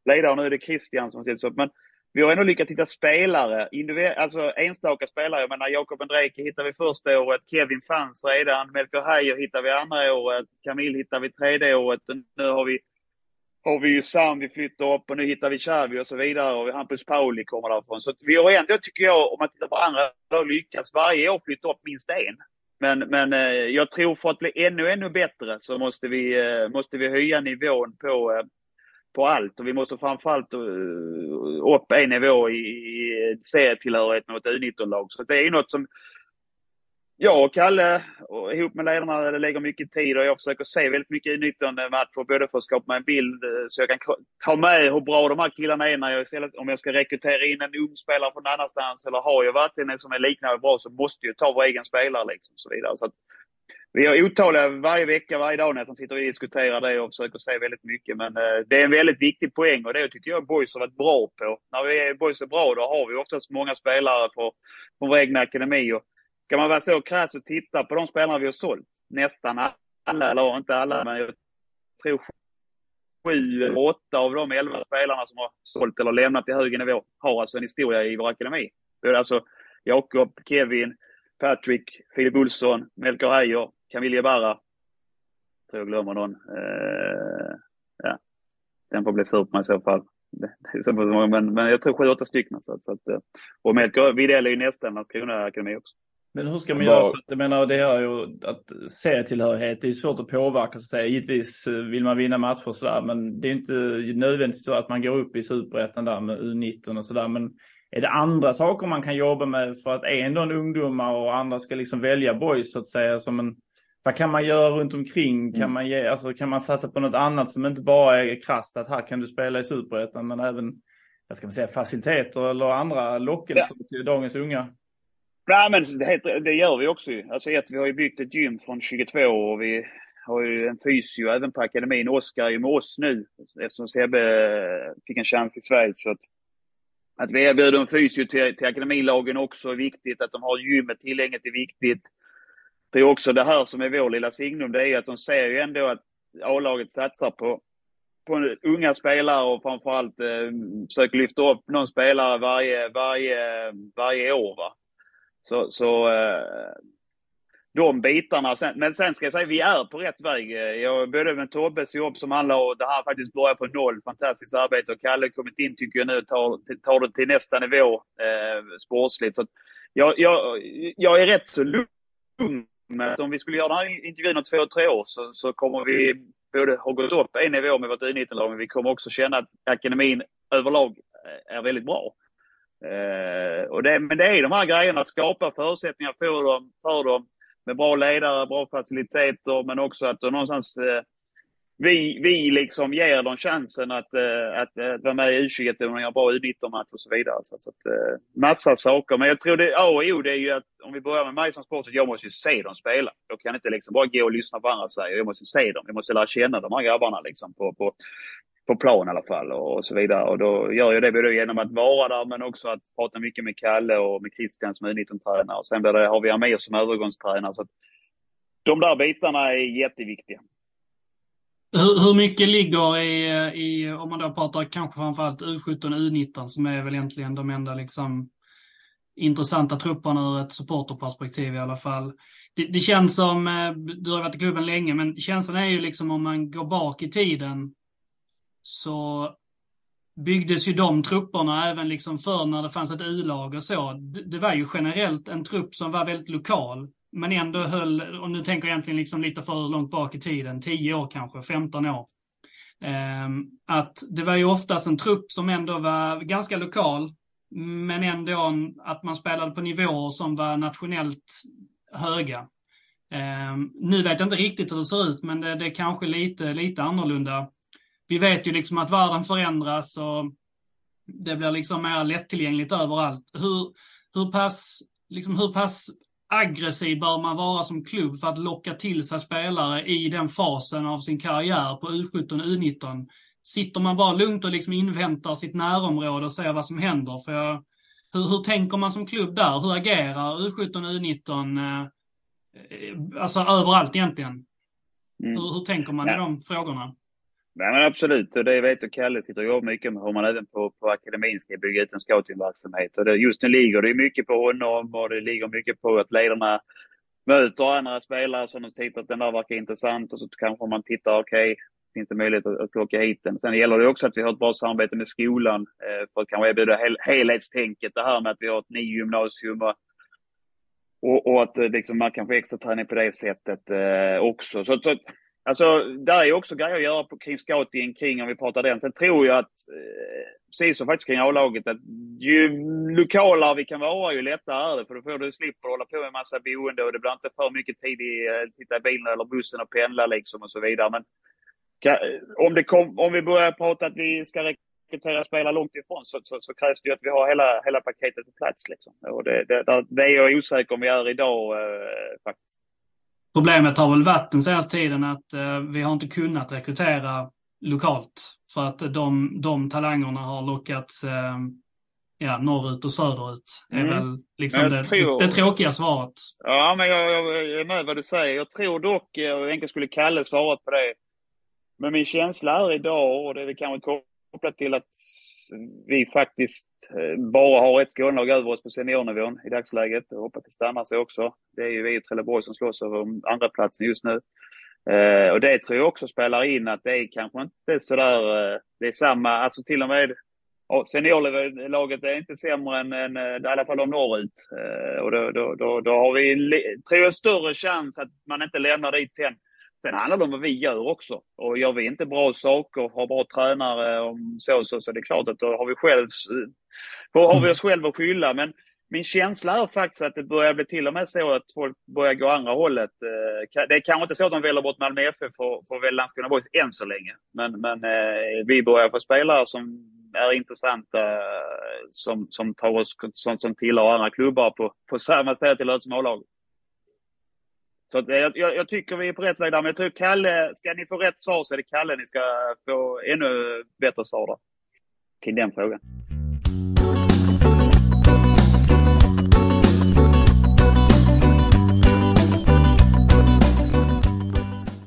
ledare. Nu är det Christian som ställs upp. Men vi har ändå lyckats hitta spelare, alltså enstaka spelare. Jag menar Jakob Andrejki hittade vi första året, Kevin fanns redan, Melker Heijer hittade vi andra året, Camille hittade vi tredje året. Nu har vi har vi ju Sam, vi flyttar upp och nu hittar vi Xavi och så vidare och Hampus Pauli kommer därifrån. Så vi har ändå, tycker jag, om man tittar på andra, lag, lyckats varje år flytta upp minst en. Men, men eh, jag tror för att bli ännu, ännu bättre så måste vi, eh, måste vi höja nivån på, eh, på allt. Och vi måste framförallt upp en nivå i, i serietillhörigheten mot U19-lag. Så det är något som jag och Kalle och ihop med ledarna lägger mycket tid och jag försöker se väldigt mycket utnyttjande matcher både för att skapa mig en bild eh, så jag kan ta med hur bra de här killarna är när jag istället, om jag ska rekrytera in en ung spelare från annanstans eller har jag verkligen en som är liknande bra så måste jag ta vår egen spelare liksom så vidare. Så att, vi har otaliga varje vecka, varje dag nästan sitter vi och diskuterar det och försöker se väldigt mycket. Men eh, det är en väldigt viktig poäng och det tycker jag Boys har varit bra på. När vi är, Boys är bra då har vi oftast många spelare från, från vår egna akademi. Och ska man vara så krass och titta på de spelarna vi har sålt, nästan alla, eller inte alla, men jag tror sju eller åtta av de elva spelarna som har sålt eller lämnat i högre nivå har alltså en historia i vår akademi. Det är alltså Jakob, Kevin, Patrick, Filip Olsson, Melker Heijer, Camille Barra. Tror jag glömmer någon. Uh, ja. Den får bli sur på mig i så fall. Men, men jag tror sju, åtta stycken. Så, så att, eh. och Melker Widell är ju nästan Landskrona Akademi också. Men hur ska man göra? För att, jag menar, det är ju att serietillhörighet, det är svårt att påverka så att säga. Givetvis eh, vill man vinna matcher och sådär, men det är inte nödvändigtvis så att man går upp i superettan där med U19 och sådär. Men är det andra saker man kan jobba med för att ändå en ungdomar och andra ska liksom välja boys så att säga som en vad kan man göra runt omkring? Kan, mm. man ge, alltså, kan man satsa på något annat som inte bara är krasst att här kan du spela i superettan men även jag ska säga, faciliteter eller andra lockelser ja. till dagens unga? Nej, men det, det gör vi också ju. Alltså ett, vi har ju byggt ett gym från 22 och vi har ju en fysio även på akademin. Oskar är ju med oss nu eftersom Sebbe fick en chans i Schweiz. Så att, att vi erbjuder en fysio till, till akademilagen också är viktigt. Att de har gymmet tillgängligt är viktigt. Det är också det här som är vår lilla signum. Det är att de ser ju ändå att A-laget satsar på, på unga spelare och framförallt eh, försöker lyfta upp någon spelare varje, varje, varje år. Va? Så, så eh, de bitarna. Sen, men sen ska jag säga, vi är på rätt väg. Jag började med Tobbes jobb som handlar om, det här faktiskt börjar från noll. Fantastiskt arbete. Och Kalle kommit in tycker jag nu tar, tar det till nästa nivå eh, sportsligt. Så jag, jag, jag är rätt så lugn med att om vi skulle göra den här intervjun om två, tre år så, så kommer vi både ha gått upp en nivå med vårt U19-lag men vi kommer också känna att akademin överlag eh, är väldigt bra. Eh, och det, men det är de här grejerna, att skapa förutsättningar för dem, för dem med bra ledare, bra faciliteter, men också att någonstans eh, vi, vi liksom ger dem chansen att, eh, att, att vara med i U21 och göra bra U19-match och så vidare. Så, så att, eh, massa saker. Men jag tror det A och O det är ju att om vi börjar med mig som sportchef, jag måste ju se dem spela. Jag kan inte liksom bara gå och lyssna på vad andra säger. Jag måste se dem. Jag måste lära känna de här grabbarna liksom på, på, på plan i alla fall och så vidare. Och då gör jag det både genom att vara där men också att prata mycket med Kalle och med Christian som är 19-tränare. Och sen det, har vi Amir som övergångstränare. Så att de där bitarna är jätteviktiga. Hur, hur mycket ligger i, i, om man då pratar kanske framförallt U17 och U19 som är väl egentligen de enda liksom intressanta trupperna ur ett supporterperspektiv i alla fall. Det, det, känns som, eh, du har varit i klubben länge, men känslan är ju liksom om man går bak i tiden så byggdes ju de trupperna även liksom för när det fanns ett U-lag och så. Det, det, var ju generellt en trupp som var väldigt lokal, men ändå höll, och nu tänker jag egentligen liksom lite för långt bak i tiden, 10 år kanske, 15 år. Ehm, att det var ju oftast en trupp som ändå var ganska lokal, men ändå att man spelade på nivåer som var nationellt höga. Ehm, nu vet jag inte riktigt hur det ser ut, men det, det är kanske lite, lite annorlunda vi vet ju liksom att världen förändras och det blir liksom mer lättillgängligt överallt. Hur, hur, pass, liksom hur pass aggressiv bör man vara som klubb för att locka till sig spelare i den fasen av sin karriär på U17 och U19? Sitter man bara lugnt och liksom inväntar sitt närområde och ser vad som händer? För jag, hur, hur tänker man som klubb där? Hur agerar U17 och U19? Eh, alltså överallt egentligen. Mm. Hur, hur tänker man ja. i de frågorna? Nej men absolut, och det vet du Kalle sitter och jobbar mycket med hur man även på, på akademin ska bygga ut en scoutingverksamhet. Och det, just nu ligger det mycket på honom och det ligger mycket på att ledarna möter andra spelare som de tycker att den där verkar intressant och så kanske man tittar, okej, okay, finns det möjlighet att, att plocka hit den? Sen gäller det också att vi har ett bra samarbete med skolan eh, för att kanske erbjuda hel, helhetstänket, det här med att vi har ett nio gymnasium och, och, och att eh, liksom, man kan få extra träning på det sättet eh, också. Så, så Alltså, där är också grejer att göra på, kring scouting, kring om vi pratar den. Sen tror jag att, eh, precis som faktiskt kring A-laget, att ju lokalare vi kan vara, ju lättare är det. För då får du slipper hålla på med massa boende och det blir inte för mycket tid i eh, att i bilen eller bussen och pendla liksom och så vidare. Men eh, om, det kom, om vi börjar prata att vi ska rekrytera spelare långt ifrån så, så, så, krävs det ju att vi har hela, hela paketet på plats. Liksom. Och det, det, det är jag osäker om vi är idag eh, faktiskt. Problemet har väl varit den senaste tiden att eh, vi har inte kunnat rekrytera lokalt. För att de, de talangerna har lockats eh, ja, norrut och söderut. Mm. är väl liksom det, tror... det, tråkiga svaret. Ja, men jag, jag, jag är med vad du säger. Jag tror dock, och egentligen skulle Kalle svarat på det, men min känsla är idag, och det är kanske kopplat till att vi faktiskt eh, bara har ett Skånelag över oss på seniornivån i dagsläget. Jag hoppas det stannar sig också. Det är ju vi och Trelleborg som slåss om andra platsen just nu. Eh, och det tror jag också spelar in att det är kanske inte sådär, eh, det är samma, alltså till och med seniorlaget är inte sämre än, än eh, i alla fall de norrut. Eh, och då, då, då, då har vi, tror jag, större chans att man inte lämnar dit än Sen handlar det om vad vi gör också. Och gör vi inte bra saker, har bra tränare och så, så, så det är klart att då har vi, själv, eh, har vi oss själva att skylla. Men min känsla är faktiskt att det börjar bli till och med så att folk börjar gå andra hållet. Eh, det är kanske inte så att de väljer bort Malmö FF för, för att välja Landskrona Boys än så länge. Men, men eh, vi börjar få spelare som är intressanta som, som tar oss, som, som tillhör andra klubbar på, på samma sätt till smålag. Så att, eh, jag, jag, tycker vi är på rätt väg där. Men jag tror Kalle, ska ni få rätt svar så är det Kalle ni ska få ännu bättre svar där. Kring den frågan.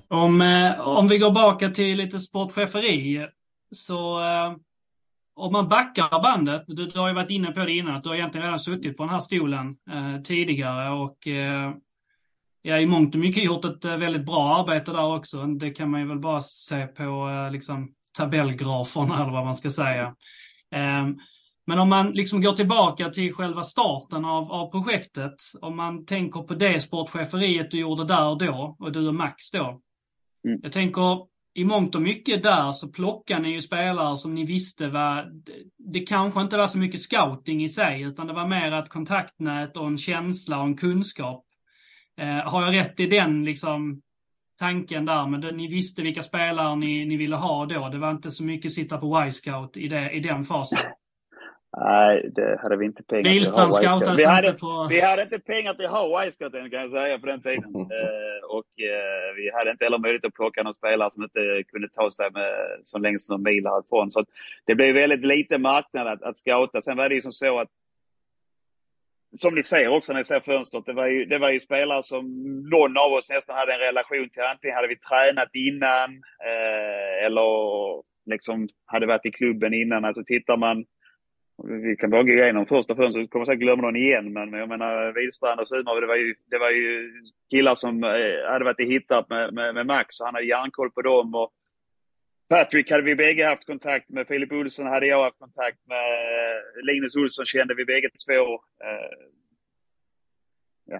Om, eh, om vi går tillbaka till lite sportcheferi så eh, om man backar bandet, du, du har ju varit inne på det innan, att du har egentligen redan suttit på den här stolen eh, tidigare och eh, ja, i mångt och mycket gjort ett eh, väldigt bra arbete där också. Det kan man ju väl bara se på eh, liksom, tabellgraferna eller vad man ska säga. Ehm, men om man liksom går tillbaka till själva starten av, av projektet, om man tänker på det sportcheferiet du gjorde där och då, och du och Max då. Mm. Jag tänker, i mångt och mycket där så plockar ni ju spelare som ni visste var, det, det kanske inte var så mycket scouting i sig, utan det var mer ett kontaktnät och en känsla och en kunskap har jag rätt i den liksom, tanken där? Men det, ni visste vilka spelare ni, ni ville ha då? Det var inte så mycket sitta på Y-scout i, i den fasen? Nej, det hade vi inte pengar Bilstrand till att ha. Vi hade, inte på... vi hade inte pengar till att ha Y-scout kan jag säga på den tiden. eh, och eh, vi hade inte heller möjlighet att plocka någon spelare som inte kunde ta sig med så länge som mil härifrån. Så det blev väldigt lite marknad att, att scouta. Sen var det ju som så att som ni ser också när ni ser fönstret, det var, ju, det var ju spelare som någon av oss nästan hade en relation till. Antingen hade vi tränat innan eh, eller liksom hade varit i klubben innan. Alltså tittar man, vi kan bara gå igenom första fönstret, kommer säkert glömma någon igen, men jag menar Wihlstrand och Sumar, det var ju, det var ju killar som eh, hade varit i hittat med, med, med Max och han hade järnkoll på dem. Och, Patrick hade vi bägge haft kontakt med. Filip Olsson hade jag haft kontakt med. Linus Olsson kände vi bägge två. Eh, ja.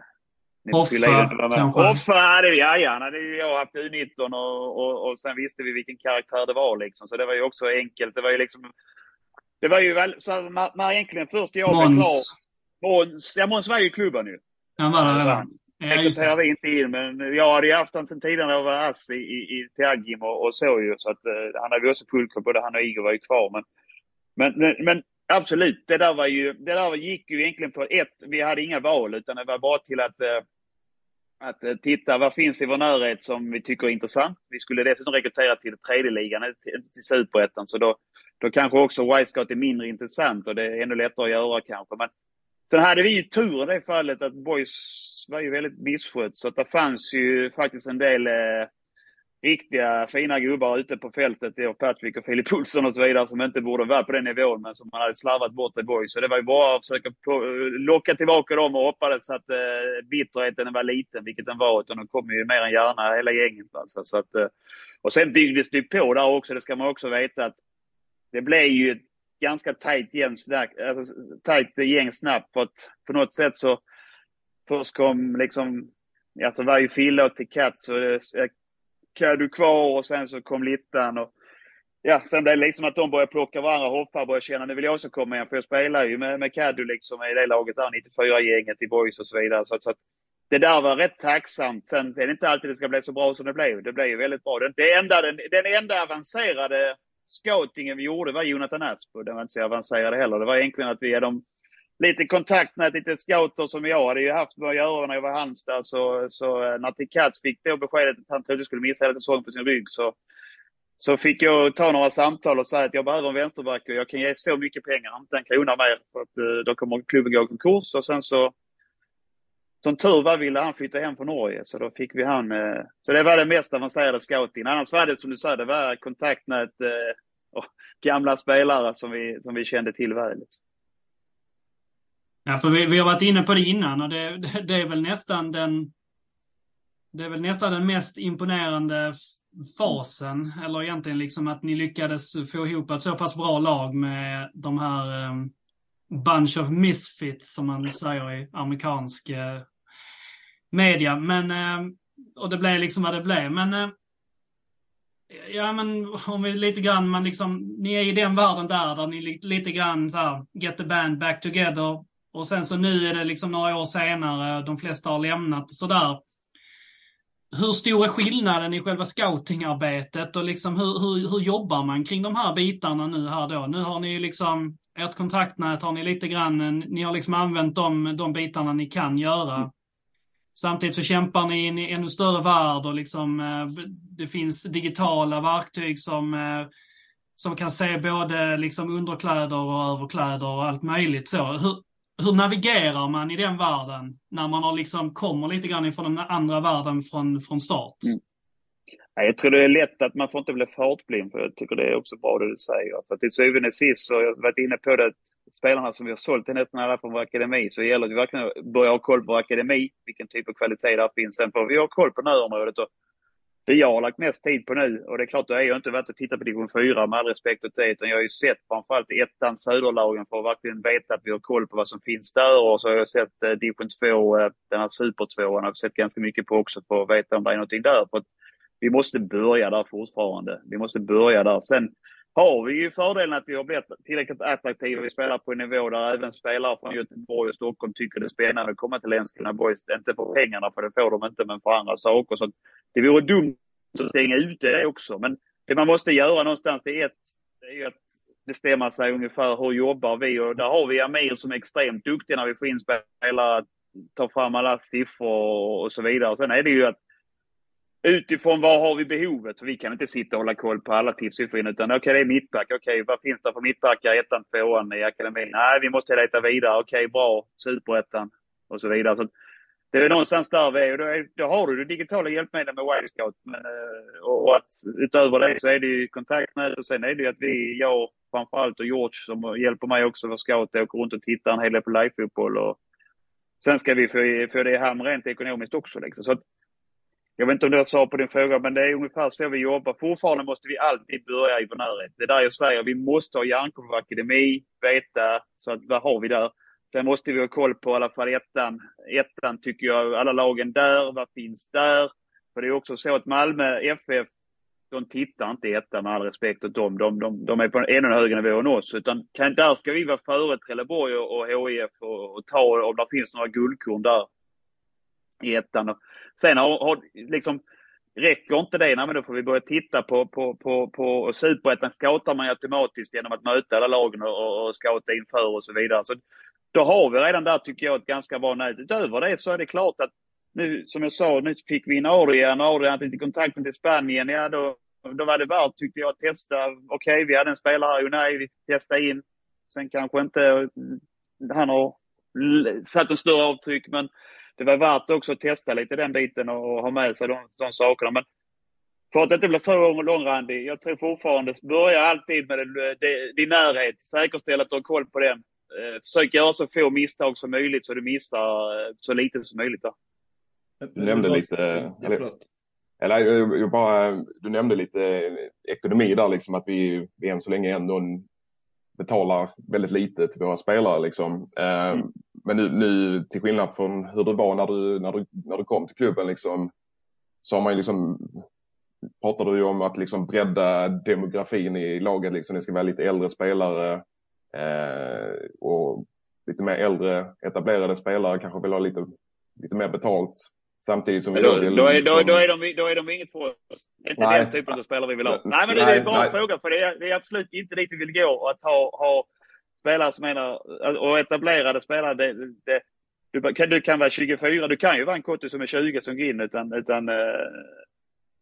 Hoffa? Hoffa hade vi, ja, ja. Han hade jag haft U19 och, och, och sen visste vi vilken karaktär det var liksom. Så det var ju också enkelt. Det var ju liksom... Det var ju väl, så när, när egentligen först jag Måns. blev klar. Måns. Ja, Måns var ju i klubben ju. Han var där redan. Rekryterar vi inte in, men jag hade ju haft honom sedan tidigare när jag var ass i, i, i Teagim och, och så ju. Så att uh, han hade vi också full koll Både han och Igor var ju kvar. Men, men, men, absolut, det där var ju, det där gick ju egentligen på ett, vi hade inga val utan det var bara till att uh, att uh, titta vad finns i vår närhet som vi tycker är intressant. Vi skulle dessutom rekrytera till tredje ligan, till, till superettan, så då, då kanske också Wisecout är mindre intressant och det är ännu lättare att göra kanske. Men sen hade vi ju tur i det fallet att Boys var ju väldigt misskött. Så att det fanns ju faktiskt en del eh, riktiga fina gubbar ute på fältet. Det Patrick och Filip Olsson och så vidare som inte borde vara på den nivån men som man hade slarvat bort i Boys. Så det var ju bara att försöka på, locka tillbaka dem och hoppades att eh, bitterheten var liten, vilket den var. Utan de kom ju mer än gärna hela gänget. Alltså. Så att, eh, och sen byggdes det på där också, det ska man också veta. att Det blev ju ett ganska tajt gäng, alltså, tajt gäng snabbt. För att på något sätt så först kom liksom, alltså var ju Fille till Katz och Kadu kvar och sen så kom Littan. Och, ja, sen blev det liksom att de började plocka varandra. Hoffa började känna nu vill jag också komma igen. För jag spelar ju med, med Kadu liksom i det laget där, 94-gänget i Boys och så vidare. Så, så att det där var rätt tacksamt. Sen är det inte alltid det ska bli så bra som det blev. Det blev ju väldigt bra. Det, det enda, den, den enda avancerade scoutingen vi gjorde var Jonathan Asp. Och den var inte så avancerad heller. Det var egentligen att vi är de lite kontakt med lite scouter som jag hade ju haft med att göra när jag var i Halmstad. Så, så eh, när Katz fick då beskedet att han trodde skulle missa hela säsongen på sin rygg så, så fick jag ta några samtal och säga att jag behöver en vänsterback och jag kan ge så mycket pengar, inte en krona mer, för att eh, då kommer klubben gå i konkurs. Och sen så, som tur var ville han flytta hem från Norge, så då fick vi han. Eh, så det var det mest avancerade scouting. Annars var det som du sa, det var kontaktnät eh, och gamla spelare som vi, som vi kände till väl. Liksom. Ja, för vi, vi har varit inne på det innan och det, det, det, är väl nästan den det är väl nästan den mest imponerande fasen, eller egentligen liksom att ni lyckades få ihop ett så pass bra lag med de här um, bunch of misfits som man säger i amerikansk uh, media. Men, eh, och det blev liksom vad det blev. Men eh, Ja men om vi lite grann, man liksom, ni är i den världen där, där ni lite grann så här, get the band back together, och sen så nu är det liksom några år senare, de flesta har lämnat sådär. Hur stor är skillnaden i själva scoutingarbetet och liksom hur, hur, hur jobbar man kring de här bitarna nu här då? Nu har ni ju liksom, ert kontaktnät har ni lite grann, ni har liksom använt de, de bitarna ni kan göra. Samtidigt så kämpar ni i en ännu större värld och liksom eh, det finns digitala verktyg som eh, som kan se både liksom underkläder och överkläder och allt möjligt så. Hur, hur navigerar man i den världen när man har liksom kommer lite grann ifrån den andra världen från, från start? Mm. Jag tror det är lätt att man får inte bli fartblind, för jag tycker det är också bra det du säger. För till syvende och sist så har jag varit inne på det, spelarna som vi har sålt till nästan alla från vår akademi, så gäller det verkligen börjar ha koll på vår akademi, vilken typ av kvalitet där finns. Sen får vi ha koll på närområdet och det jag har lagt mest tid på nu, och det är klart, då är jag inte varit och tittat på division 4 med all respekt åt det, utan jag har ju sett framförallt ettan, söderlagen för att verkligen veta att vi har koll på vad som finns där. Och så har jag sett eh, division 2, eh, den här supertvåan, har sett ganska mycket på också för att veta om det är någonting där. För att vi måste börja där fortfarande. Vi måste börja där. Sen har vi ju fördelen att vi har blivit tillräckligt attraktiva. Vi spelar på en nivå där även spelare från Göteborg och Stockholm tycker det är spännande att komma till Landskrona Boys. Inte för pengarna, för det får de inte, men för andra saker. Så det vore dumt att stänga ute det också. Men det man måste göra någonstans, det är, ett, det är att bestämma sig ungefär hur jobbar vi? Och där har vi Amir som är extremt duktig när vi får in spelare, tar fram alla siffror och så vidare. Sen är det ju att utifrån vad har vi behovet? För vi kan inte sitta och hålla koll på alla tips vi får in. utan okej, okay, det är mittback. Okej, okay, vad finns det för mittbackar? Ettan, tvåan i akademin? Nej, vi måste leta vidare. Okej, okay, bra. Superettan och så vidare. Så det är någonstans där vi är. Och då, är, då har du det digitala hjälpmedel med Wildscout. Eh, och, och att utöver det så är det ju kontaktnät och sen är det ju att vi, jag framförallt och George som hjälper mig också Vår scout, åker runt och tittar en hel del på livefotboll. Och sen ska vi få, få det hem rent ekonomiskt också. Liksom. Så att, jag vet inte om det sa på din fråga, men det är ungefär så vi jobbar. Fortfarande måste vi alltid börja i vår närhet. Det är där jag säger, vi måste ha järnkoll på akademi, veta, så att vad har vi där? Sen måste vi ha koll på i alla fall ettan. Ettan tycker jag, alla lagen där, vad finns där? För det är också så att Malmö FF, de tittar inte i ettan med all respekt åt dem. De, de, de är på en ännu högre nivå än oss. Utan kan, där ska vi vara före Trelleborg och, och HIF och, och ta om det finns några guldkorn där i ettan. Sen har, har liksom, räcker inte det, nej, men då får vi börja titta på, på, på, på superettan scoutar man ju automatiskt genom att möta alla lagen och, och scouta inför och så vidare. Så då har vi redan där, tycker jag, ett ganska bra nät. Utöver det så är det klart att nu, som jag sa, nu fick vi in Adrian. Adrian hade lite kontakt med Spanien. Ja, då, då var det värt, tyckte jag, att testa. Okej, okay, vi hade en spelare, nej, vi testade in. Sen kanske inte han har satt en större avtryck, men det var värt också att testa lite den biten och ha med sig de, de sakerna. Men för att det inte blir för långrandig, jag tror fortfarande, börja alltid med det, det, din närhet. Säkerställ att du har koll på den. Eh, försök göra så få misstag som möjligt så du missar eh, så lite som möjligt. Då. Du nämnde lite, eller, eller jag bara, du nämnde lite ekonomi där liksom att vi, vi än så länge ändå betalar väldigt lite till våra spelare liksom. Eh, mm. Men nu, nu till skillnad från hur det var när du, när du, när du kom till klubben liksom så har man ju liksom pratar du ju om att liksom bredda demografin i laget. Liksom. Det ska vara lite äldre spelare eh, och lite mer äldre etablerade spelare kanske vill ha lite, lite mer betalt. Samtidigt som vi då. Då är, då, då, är de, då är de inget för oss. Det är inte nej. den typen av spelare vi vill ha. Nej, men det är bara en fråga. För det är, det är absolut inte dit vi vill gå. Att ha, ha spelare som menar, och etablerade spelare, det, det, du, kan, du kan vara 24, du kan ju vara en Kotto som är 20 som går in, utan, utan eh,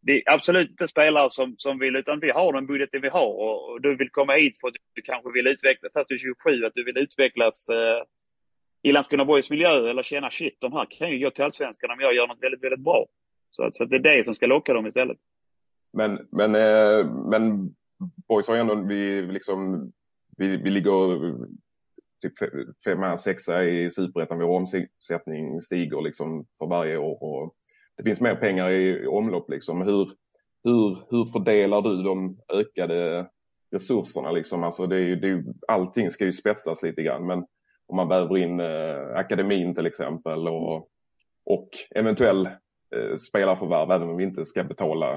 det är absolut inte spelare som, som vill, utan vi har den budgeten vi har och, och du vill komma hit för att du kanske vill utvecklas, fast du är 27, att du vill utvecklas eh, i Landskrona Boys miljö eller känna shit, de här kan ju gå till allsvenskan om jag gör något väldigt, väldigt bra. Så, att, så att det är det som ska locka dem istället. Men, men, eh, men Boys har ju ändå, vi, liksom, vi, vi ligger typ femma, sexa i superettan. Vår omsättning stiger liksom för varje år och det finns mer pengar i omlopp liksom. Hur, hur, hur fördelar du de ökade resurserna liksom? Alltså det är, det är, allting ska ju spetsas lite grann men om man väver in eh, akademin till exempel och, och eventuell eh, spelarförvärv även om vi inte ska betala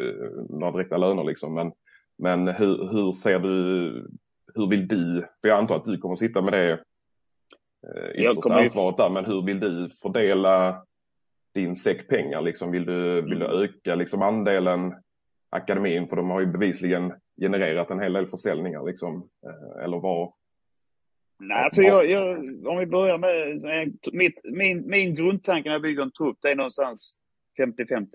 eh, några direkta löner liksom. Men, men hur, hur ser du, hur vill du, för jag antar att du kommer sitta med det yttersta ansvaret där, men hur vill du fördela din säck pengar? Liksom, vill, du, vill du mm. öka liksom, andelen akademin? För de har ju bevisligen genererat en hel del försäljningar. Liksom. Eller vad, Nej, alltså jag, jag, om vi börjar med mitt, min, min grundtanke när jag bygger en trupp, det är någonstans 50-50.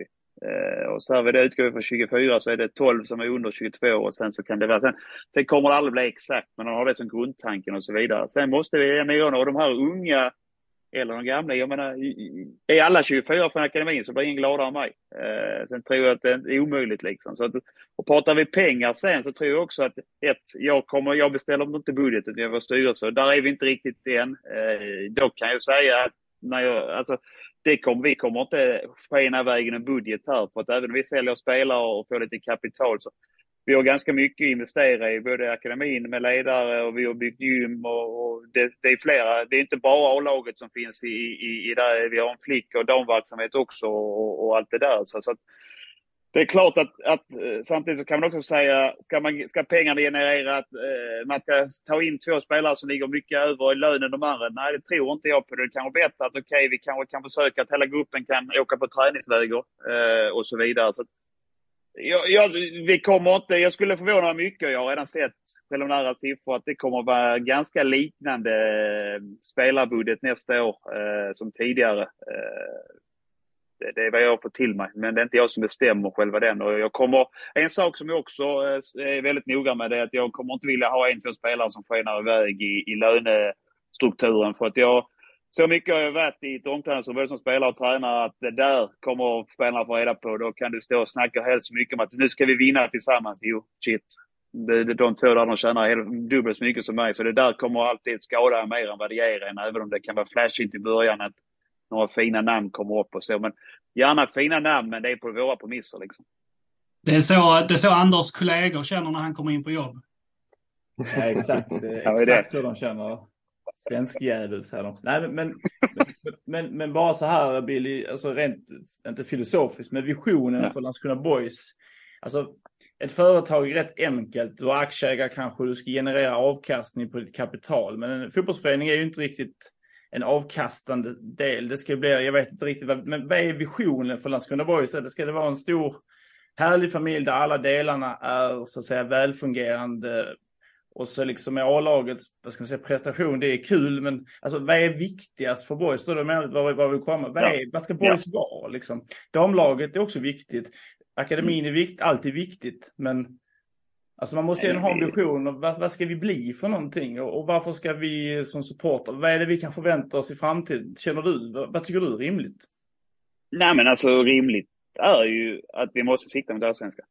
Eh, och så här, det utgår vi från 24 så är det 12 som är under 22 och sen så kan det vara, sen, sen kommer det aldrig bli exakt, men man har det som grundtanken och så vidare. Sen måste vi ner och de här unga eller de gamla. Jag menar, är alla 24 från akademin så blir ingen gladare än mig. Eh, sen tror jag att det är omöjligt liksom. Så att, och pratar vi pengar sen så tror jag också att ett, jag kommer, jag beställer inte budgeten jag vår styrelse. Där är vi inte riktigt än. Eh, då kan jag säga att när jag, alltså, det kommer, vi kommer inte skena iväg en budget här för att även om vi säljer spelare och får lite kapital så vi har ganska mycket att investera i, både akademin med ledare och vi har byggt gym och, och det, det, är flera. Det är inte bara A-laget som finns i, i, i där. Vi har en flick och damverksamhet också och, och, allt det där. Så, så att, det är klart att, att, eh, samtidigt så kan man också säga, ska, man, ska pengarna generera att eh, man ska ta in två spelare som ligger mycket över i lönen de andra? Nej, det tror inte jag på. Det är kanske bättre att okej, okay, vi kanske kan försöka att hela gruppen kan åka på träningsläger eh, och så vidare. Så jag, jag, vi kommer inte, jag skulle förvåna mig mycket, jag har redan sett preliminära siffror, att det kommer att vara ganska liknande eh, spelarbudget nästa år eh, som tidigare. Eh, det, det, är vad jag har fått till mig, men det är inte jag som bestämmer själva den. Och jag kommer, en sak som jag också eh, är väldigt noga med är att jag kommer inte vilja ha en, två spelare som skenar iväg i, i lönestrukturen. För att jag, så mycket har jag varit i ett omklädningsrum både som spelare och tränare att det där kommer spelarna få reda på. Då kan du stå och snacka helt så mycket om att nu ska vi vinna tillsammans. Jo, shit. De, de två där de tjänar dubbelt så mycket som mig. Så det där kommer alltid skada mer än vad det ger en. Även om det kan vara flashigt i början att några fina namn kommer upp och så. Men gärna fina namn, men det är på våra premisser liksom. Det är så, det är så Anders kollegor känner när han kommer in på jobb. Ja, exakt. exakt så de känner. Svensk djävul säger de. Nej, men, men, men, men, bara så här Billy, alltså rent, inte filosofiskt, men visionen ja. för Landskrona Boys. Alltså ett företag är rätt enkelt. Du har aktieägare kanske, du ska generera avkastning på ditt kapital. Men en fotbollsförening är ju inte riktigt en avkastande del. Det ska bli, jag vet inte riktigt, vad, men vad är visionen för Landskrona Boys? Ska det vara en stor härlig familj där alla delarna är så att säga välfungerande och så liksom är A-lagets vad ska man säga, prestation, det är kul, men alltså, vad är viktigast för boys? Då med vad, vad vill komma? Vad, är, vad ska boys ja. vara? Liksom? Damlaget är också viktigt. Akademin är vikt, alltid viktigt, men alltså, man måste ju ha en vision. Och vad, vad ska vi bli för någonting? Och, och varför ska vi som supporter, vad är det vi kan förvänta oss i framtiden? Känner du, vad, vad tycker du är rimligt? Nej, men alltså rimligt är ju att vi måste sikta mot allsvenskan.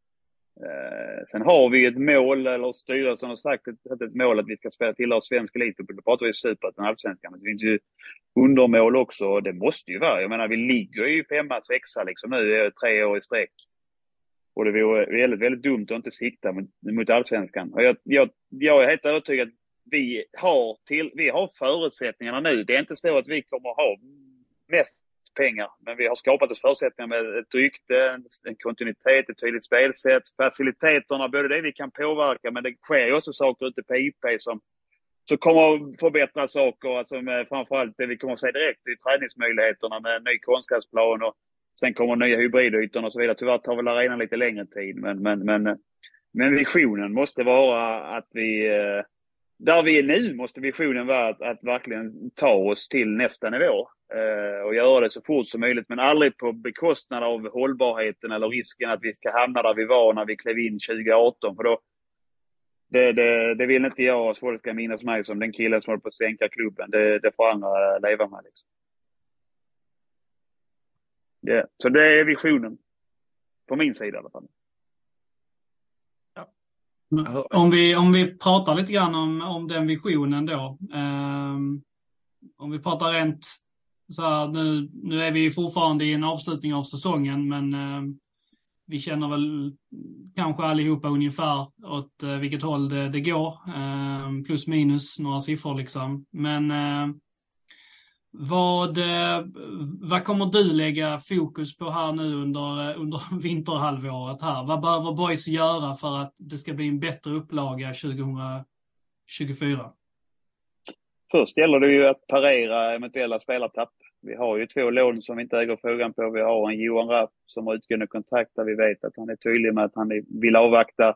Eh, sen har vi ett mål, eller styrelsen har sagt ett, ett mål att vi ska spela till av svensk elitfotboll. Då pratar vi superettan allsvenskan. Men det finns ju undermål också och det måste ju vara. Jag menar, vi ligger ju femma, sexa liksom nu, eh, tre år i sträck. Och det vore väldigt, väldigt dumt att inte sikta mot, mot allsvenskan. Och jag, jag, jag är helt övertygad att vi har, till, vi har förutsättningarna nu. Det är inte så att vi kommer ha mest pengar. Men vi har skapat oss förutsättningar med ett rykte, en kontinuitet, ett tydligt spelsätt, faciliteterna, både det vi kan påverka men det sker ju också saker ute på IP som, som kommer att förbättra saker. Alltså med framförallt det vi kommer att se direkt i träningsmöjligheterna med en ny konstgräsplan och sen kommer nya hybridytor och så vidare. Tyvärr tar väl arenan lite längre tid men, men, men, men visionen måste vara att vi eh, där vi är nu måste visionen vara att, att verkligen ta oss till nästa nivå eh, och göra det så fort som möjligt men aldrig på bekostnad av hållbarheten eller risken att vi ska hamna där vi var när vi klev in 2018 för då det, det, det vill inte jag att folk ska minnas mig som den killen som håller på att sänka klubben. Det, det får andra leva med. Liksom. Yeah. Så det är visionen. På min sida i alla fall. Om vi, om vi pratar lite grann om, om den visionen då. Eh, om vi pratar rent så här, nu, nu är vi fortfarande i en avslutning av säsongen, men eh, vi känner väl kanske allihopa ungefär åt eh, vilket håll det, det går. Ehm, plus minus några siffror liksom. Men ehm, vad, eh, vad kommer du lägga fokus på här nu under, eh, under vinterhalvåret här? Vad behöver Boys göra för att det ska bli en bättre upplaga 2024? Först gäller det ju att parera eventuella spelartapp. Vi har ju två lån som vi inte äger frågan på. Vi har en Johan Rapp som har utgående kontrakt där vi vet att han är tydlig med att han vill avvakta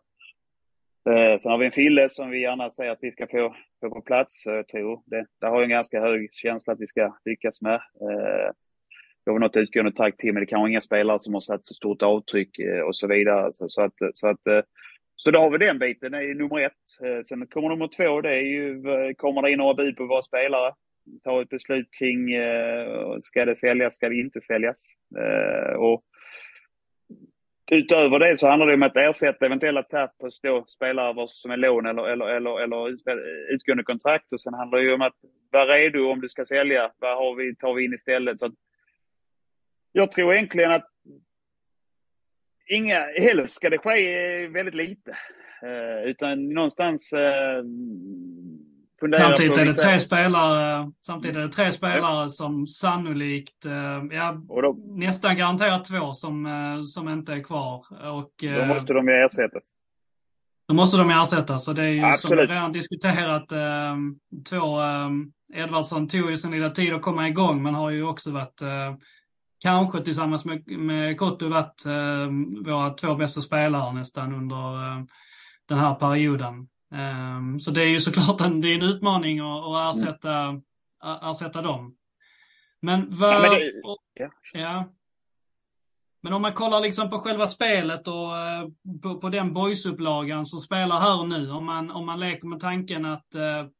Eh, sen har vi en Fille som vi gärna säger att vi ska få, få på plats. Eh, jag tror det. Där har jag en ganska hög känsla att vi ska lyckas med. Eh, vi har något utgående tack till, men det kanske inga spelare som har satt så stort avtryck eh, och så vidare. Så, så, att, så, att, eh, så då har vi den biten, det är nummer ett. Eh, sen kommer nummer två, det är ju, eh, kommer det in några bud på våra spelare? Ta ett beslut kring, eh, ska det säljas, ska det inte säljas? Och Utöver det så handlar det om att ersätta eventuella tapp hos spelare som är lån eller, eller, eller, eller utgående kontrakt. Och sen handlar det ju om att vara redo om du ska sälja. Vad har vi, tar vi in istället? Så jag tror egentligen att inga, helst ska det ske väldigt lite. Eh, utan någonstans eh, Samtidigt är det tre spelare, samtidigt är det tre spelare som sannolikt, eh, ja, då, nästan garanterat två som, eh, som inte är kvar. Och, då eh, måste de ju ersättas. Då måste de ersättas. Och det är ju Absolut. som vi redan diskuterat, två, Edvardsson tog ju sin lilla tid att komma igång, men har ju också varit kanske tillsammans med, med Kotto varit våra två bästa spelare nästan under den här perioden. Um, så det är ju såklart en, det är en utmaning att, att ersätta, mm. ersätta dem. Men vad... Ja, men, det, ja. ja. men om man kollar liksom på själva spelet och uh, på, på den boysupplagan som spelar här och nu. Om man, om man leker med tanken att uh,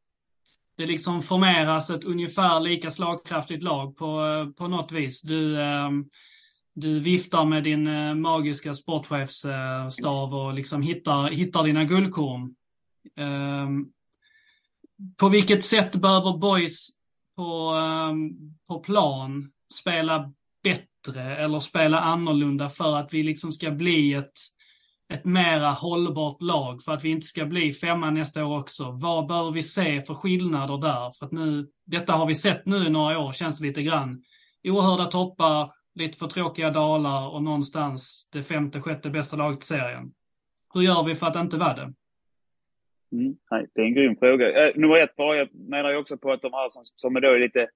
det liksom formeras ett ungefär lika slagkraftigt lag på, uh, på något vis. Du, ehm, du viftar med din magiska sportchefsstav och liksom hittar, hittar dina guldkorn. Um, på vilket sätt behöver boys på, um, på plan spela bättre eller spela annorlunda för att vi liksom ska bli ett, ett mera hållbart lag för att vi inte ska bli femma nästa år också. Vad behöver vi se för skillnader där? För att nu, detta har vi sett nu i några år, känns det lite grann. Oerhörda toppar, lite för tråkiga dalar och någonstans det femte, sjätte bästa laget i serien. Hur gör vi för att inte vara det? Mm, nej, det är en grym fråga. Eh, nummer ett, bara, jag menar ju också på att de här som, som är då lite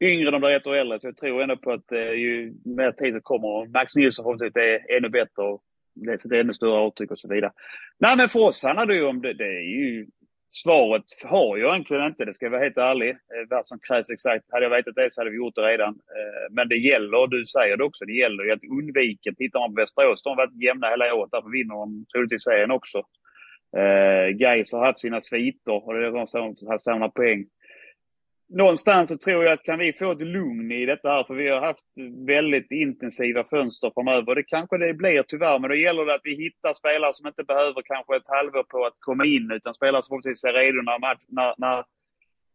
yngre, de blir ett år äldre. Så jag tror ändå på att eh, ju mer tid som kommer, och Max Nilsson förhoppningsvis är ännu bättre och det är ännu större avtryck och så vidare. Nej, men för oss handlar det ju om det. Det är ju Svaret har jag egentligen inte, det ska jag vara helt ärlig. Eh, vad som krävs exakt. Hade jag vetat det så hade vi gjort det redan. Eh, men det gäller, du säger det också, det gäller ju att undvika. Tittar man på Västerås, de har varit jämna hela året. Därför vinner de troligtvis serien också. Eh, Gais har haft sina sviter och det har haft samma poäng. Någonstans så tror jag att kan vi få ett lugn i detta här, för vi har haft väldigt intensiva fönster framöver. Det kanske det blir tyvärr, men då gäller det att vi hittar spelare som inte behöver kanske ett halvår på att komma in, utan spelare som förhoppningsvis är redo när, match, när, när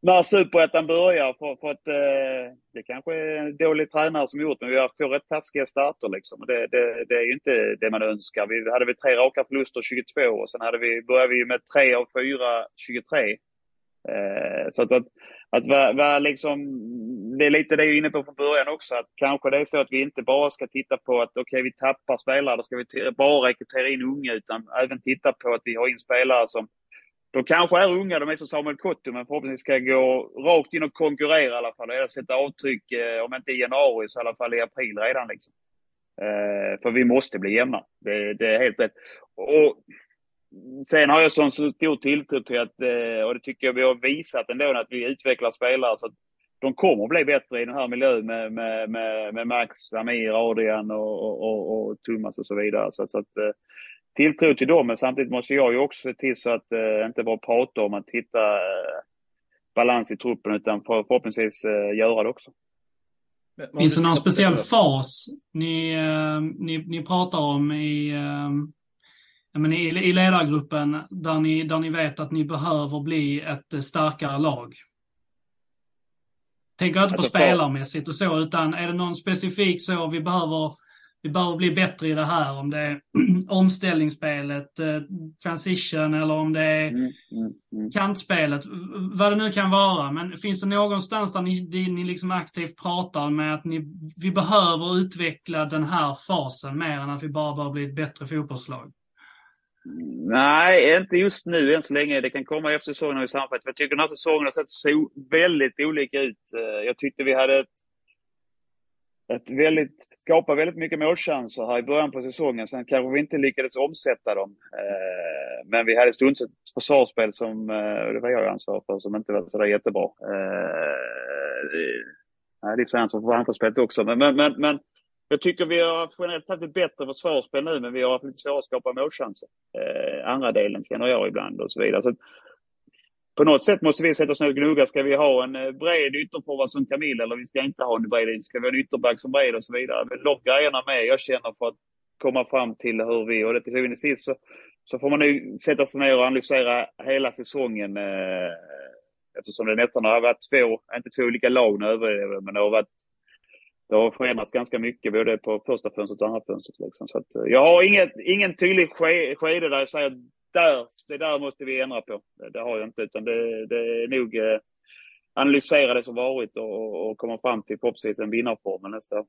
när superettan börjar. För, för att eh, det kanske är en dålig tränare som gjort men vi har haft två rätt taskiga starter liksom. Det, det, det, är ju inte det man önskar. Vi hade vi tre raka förluster 22 och sen hade vi, började vi med tre av fyra 23. Eh, så att, att, att va, va liksom, det är lite det jag är inne på från början också, att kanske det är så att vi inte bara ska titta på att okej, okay, vi tappar spelare, då ska vi bara rekrytera in unga, utan även titta på att vi har in spelare som de kanske är unga, de är som Samuel Kotto, men förhoppningsvis ska gå rakt in och konkurrera i alla fall. Eller sätta avtryck, eh, om inte i januari så i alla fall i april redan. Liksom. Eh, för vi måste bli jämna. Det, det, är helt rätt. Och sen har jag sån stor tilltro till att, eh, och det tycker jag vi har visat ändå, att vi utvecklar spelare så att de kommer att bli bättre i den här miljön med, med, med, med Max, Amir, Adrian och, och, och, och Thomas och så vidare. Så, så att, eh, tilltro till dem, men samtidigt måste jag ju också se till så att eh, inte bara prata om att hitta eh, balans i truppen, utan för, förhoppningsvis eh, göra det också. Finns det någon speciell fas ni, eh, ni, ni pratar om i, eh, men i, i ledargruppen där ni, där ni vet att ni behöver bli ett starkare lag? Tänker jag inte alltså, på spelarmässigt och så, utan är det någon specifik så vi behöver vi behöver bli bättre i det här. Om det är omställningsspelet, eh, transition eller om det är mm, mm, mm. kantspelet. Vad det nu kan vara. Men finns det någonstans där ni, där ni liksom aktivt pratar med att ni, vi behöver utveckla den här fasen mer än att vi bara bör bli ett bättre fotbollslag? Nej, inte just nu än så länge. Det kan komma efter säsongen i sammanfattning. Jag tycker den här säsongen har sett så väldigt olika ut. Eh, jag tyckte vi hade ett ett väldigt, skapa väldigt mycket målchanser här i början på säsongen. Sen kanske vi inte lyckades omsätta dem. Eh, men vi hade stundtals ett försvarsspel som, eh, det var jag ansvarig för, som inte var sådär jättebra. Eh, nej, det är ansvar för anfallsspelet också. Men, men, men, men jag tycker vi har generellt haft ett bättre försvarsspel nu, men vi har haft lite svårare att skapa målchanser. Eh, andra delen känner jag ibland och så vidare. Så på något sätt måste vi sätta oss ner och gnugga. Ska vi ha en eh, bred ytterforward som Camille eller vi ska inte ha en bred? Ska vi ha en ytterback som bred och så vidare? Men de grejerna med jag känner för att komma fram till hur vi, och det till syvende och sist så, så får man nu sätta sig ner och analysera hela säsongen. Eh, eftersom det nästan har varit två, inte två olika lag nu, men det har varit det har förändrats ganska mycket både på första fönstret och andra fönstret. Liksom. Så att, eh, jag har inget, ingen tydlig skede där jag säger där, det där måste vi ändra på. Det har jag inte, utan det, det är nog eh, analysera det som varit och, och komma fram till förhoppningsvis en vinnarformel nästa år.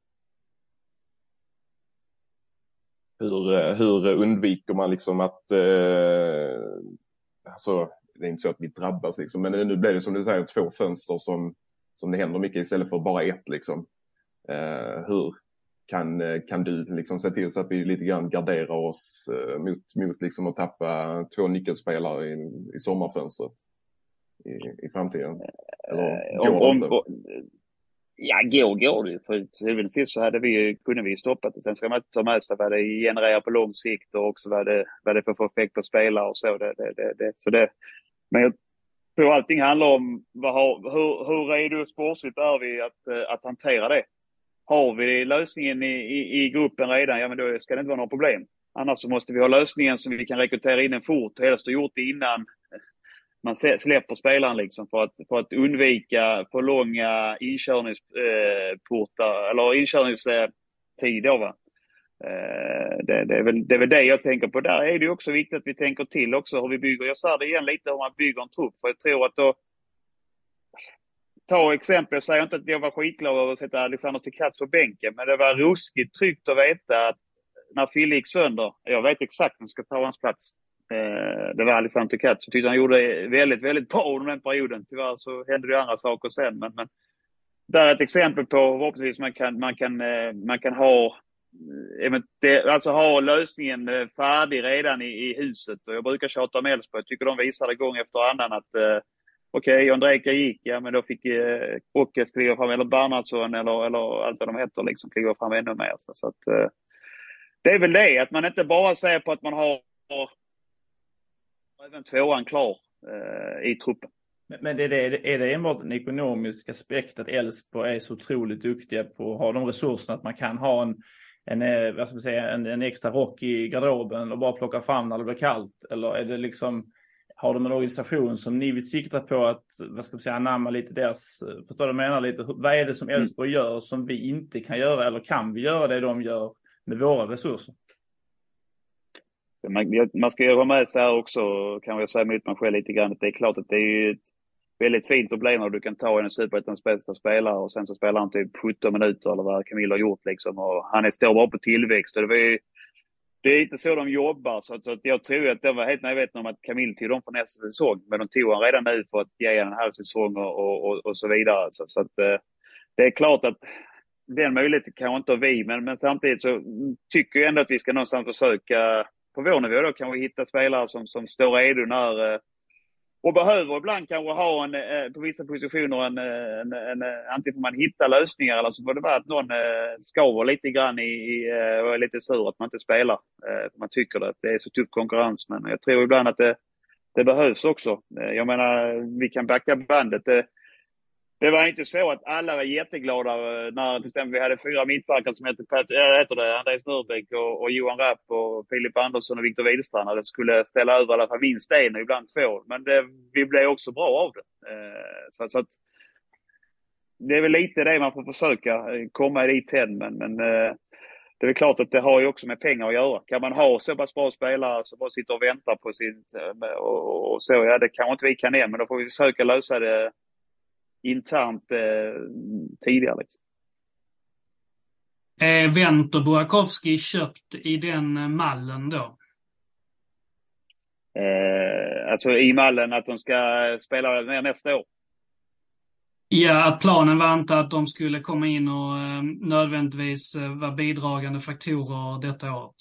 Hur, eh, hur undviker man liksom att, eh, alltså det är inte så att vi drabbas liksom, men nu blir det som du säger två fönster som, som det händer mycket istället för bara ett liksom. Eh, hur, kan, eh, kan du liksom se till så att vi lite grann garderar oss eh, mot, mot liksom att tappa två nyckelspelare i, i sommarfönstret i, i framtiden? Eller eh, går om, det inte? Ja, går går det För till syvende sist så hade vi, kunde vi stoppat det. Sen ska man ta med sig vad det genererar på lång sikt och också vad det, vad det får för effekt på spelare och så. Det, det, det, det. så det, men jag tror allting handlar om vad hur, hur redo sportsligt är vi att, att hantera det har vi lösningen i, i, i, gruppen redan, ja men då ska det inte vara några problem. Annars så måste vi ha lösningen så vi kan rekrytera in den fort, helst ha gjort det innan man släpper spelaren liksom för att, för att undvika för långa inkörningsportar, eh, eller inkörningstid då va. Eh, det, det, är väl, det är väl det jag tänker på. Där är det också viktigt att vi tänker till också hur vi bygger. Jag sa det igen lite hur man bygger en trupp, för jag tror att då ta exempel, jag säger inte att jag var skitglad över att sätta Alexander Tikats på bänken, men det var ruskigt tryggt att veta att när Fille gick sönder, jag vet exakt vem som ska ta hans plats. Eh, det var Alexander Tikats. Jag tyckte han gjorde väldigt, väldigt bra under den perioden. Tyvärr så hände det andra saker sen, men, men där är ett exempel på förhoppningsvis man kan, man kan, eh, man kan ha eh, alltså ha lösningen färdig redan i, i huset. Och jag brukar tjata om Elfsborg. Jag tycker de visar det gång efter annan att Okej, okay, Ondrejka gick, ja men då fick eh, Ocke kliva fram, eller Bernhardsson eller, eller allt vad de heter, liksom kliva fram ännu mer. Så, så att, eh, det är väl det, att man inte bara ser på att man har även tvåan klar eh, i truppen. Men, men är, det, är det enbart en ekonomisk aspekt att Elfsborg är så otroligt duktiga på att ha de resurserna att man kan ha en, en, eh, vad ska man säga, en, en extra rock i garderoben och bara plocka fram när det blir kallt? Eller är det liksom har de en organisation som ni vill sikta på att, vad ska man säga, anamma lite deras, förstår du vad jag menar lite, vad är det som mm. Elfsborg mm. gör som vi inte kan göra eller kan vi göra det de gör med våra resurser? Man, man ska ju ha med sig här också, kan jag säga mot mig själv lite grann, att det är klart att det är ett, väldigt fint att bli när du kan ta en superettans bästa spelare och sen så spelar han typ 17 minuter eller vad Camille har gjort liksom. Och han är, står bara på tillväxt och det var ju, det är inte så de jobbar. Så att, så att jag tror att de var helt medvetna om att Camille tog dem för nästa säsong. Men de tog han redan nu för att ge en halv säsong och, och, och, och så vidare. Så, så att eh, det är klart att den möjligheten kanske inte har vi, men, men samtidigt så tycker jag ändå att vi ska någonstans försöka på vår nivå då kanske hitta spelare som, som står redo när eh, och behöver ibland kanske ha en, eh, på vissa positioner en, eh, en, en, eh, antingen får man hitta lösningar eller så får det vara att någon skaver lite grann i, och är lite sur att man inte spelar. Man tycker att det är så tuff konkurrens men jag tror ibland att det, det behövs också. Jag menar, vi kan backa bandet. Det, det var inte så att alla var jätteglada eh, när till exempel vi hade fyra mittbackar som hette, Pat, äh, heter det, Andreas Murbeck och, och, Johan Rapp och Filip Andersson och Viktor Wihlstrand. Det skulle ställa över i alla fall minst en och ibland två. Men det, vi blev också bra av det. Eh, så, så, att, det är väl lite det man får försöka eh, komma dit än. Men, men eh, det är väl klart att det har ju också med pengar att göra. Kan man ha så pass bra spelare som bara sitter och väntar på sitt och, och så, ja det kanske inte vi kan än, men då får vi försöka lösa det internt eh, tidigare. Liksom. Är Wendt och Burakovsky köpt i den eh, mallen då? Eh, alltså i mallen att de ska spela mer nästa år? Ja, att planen var inte att de skulle komma in och eh, nödvändigtvis eh, vara bidragande faktorer detta året.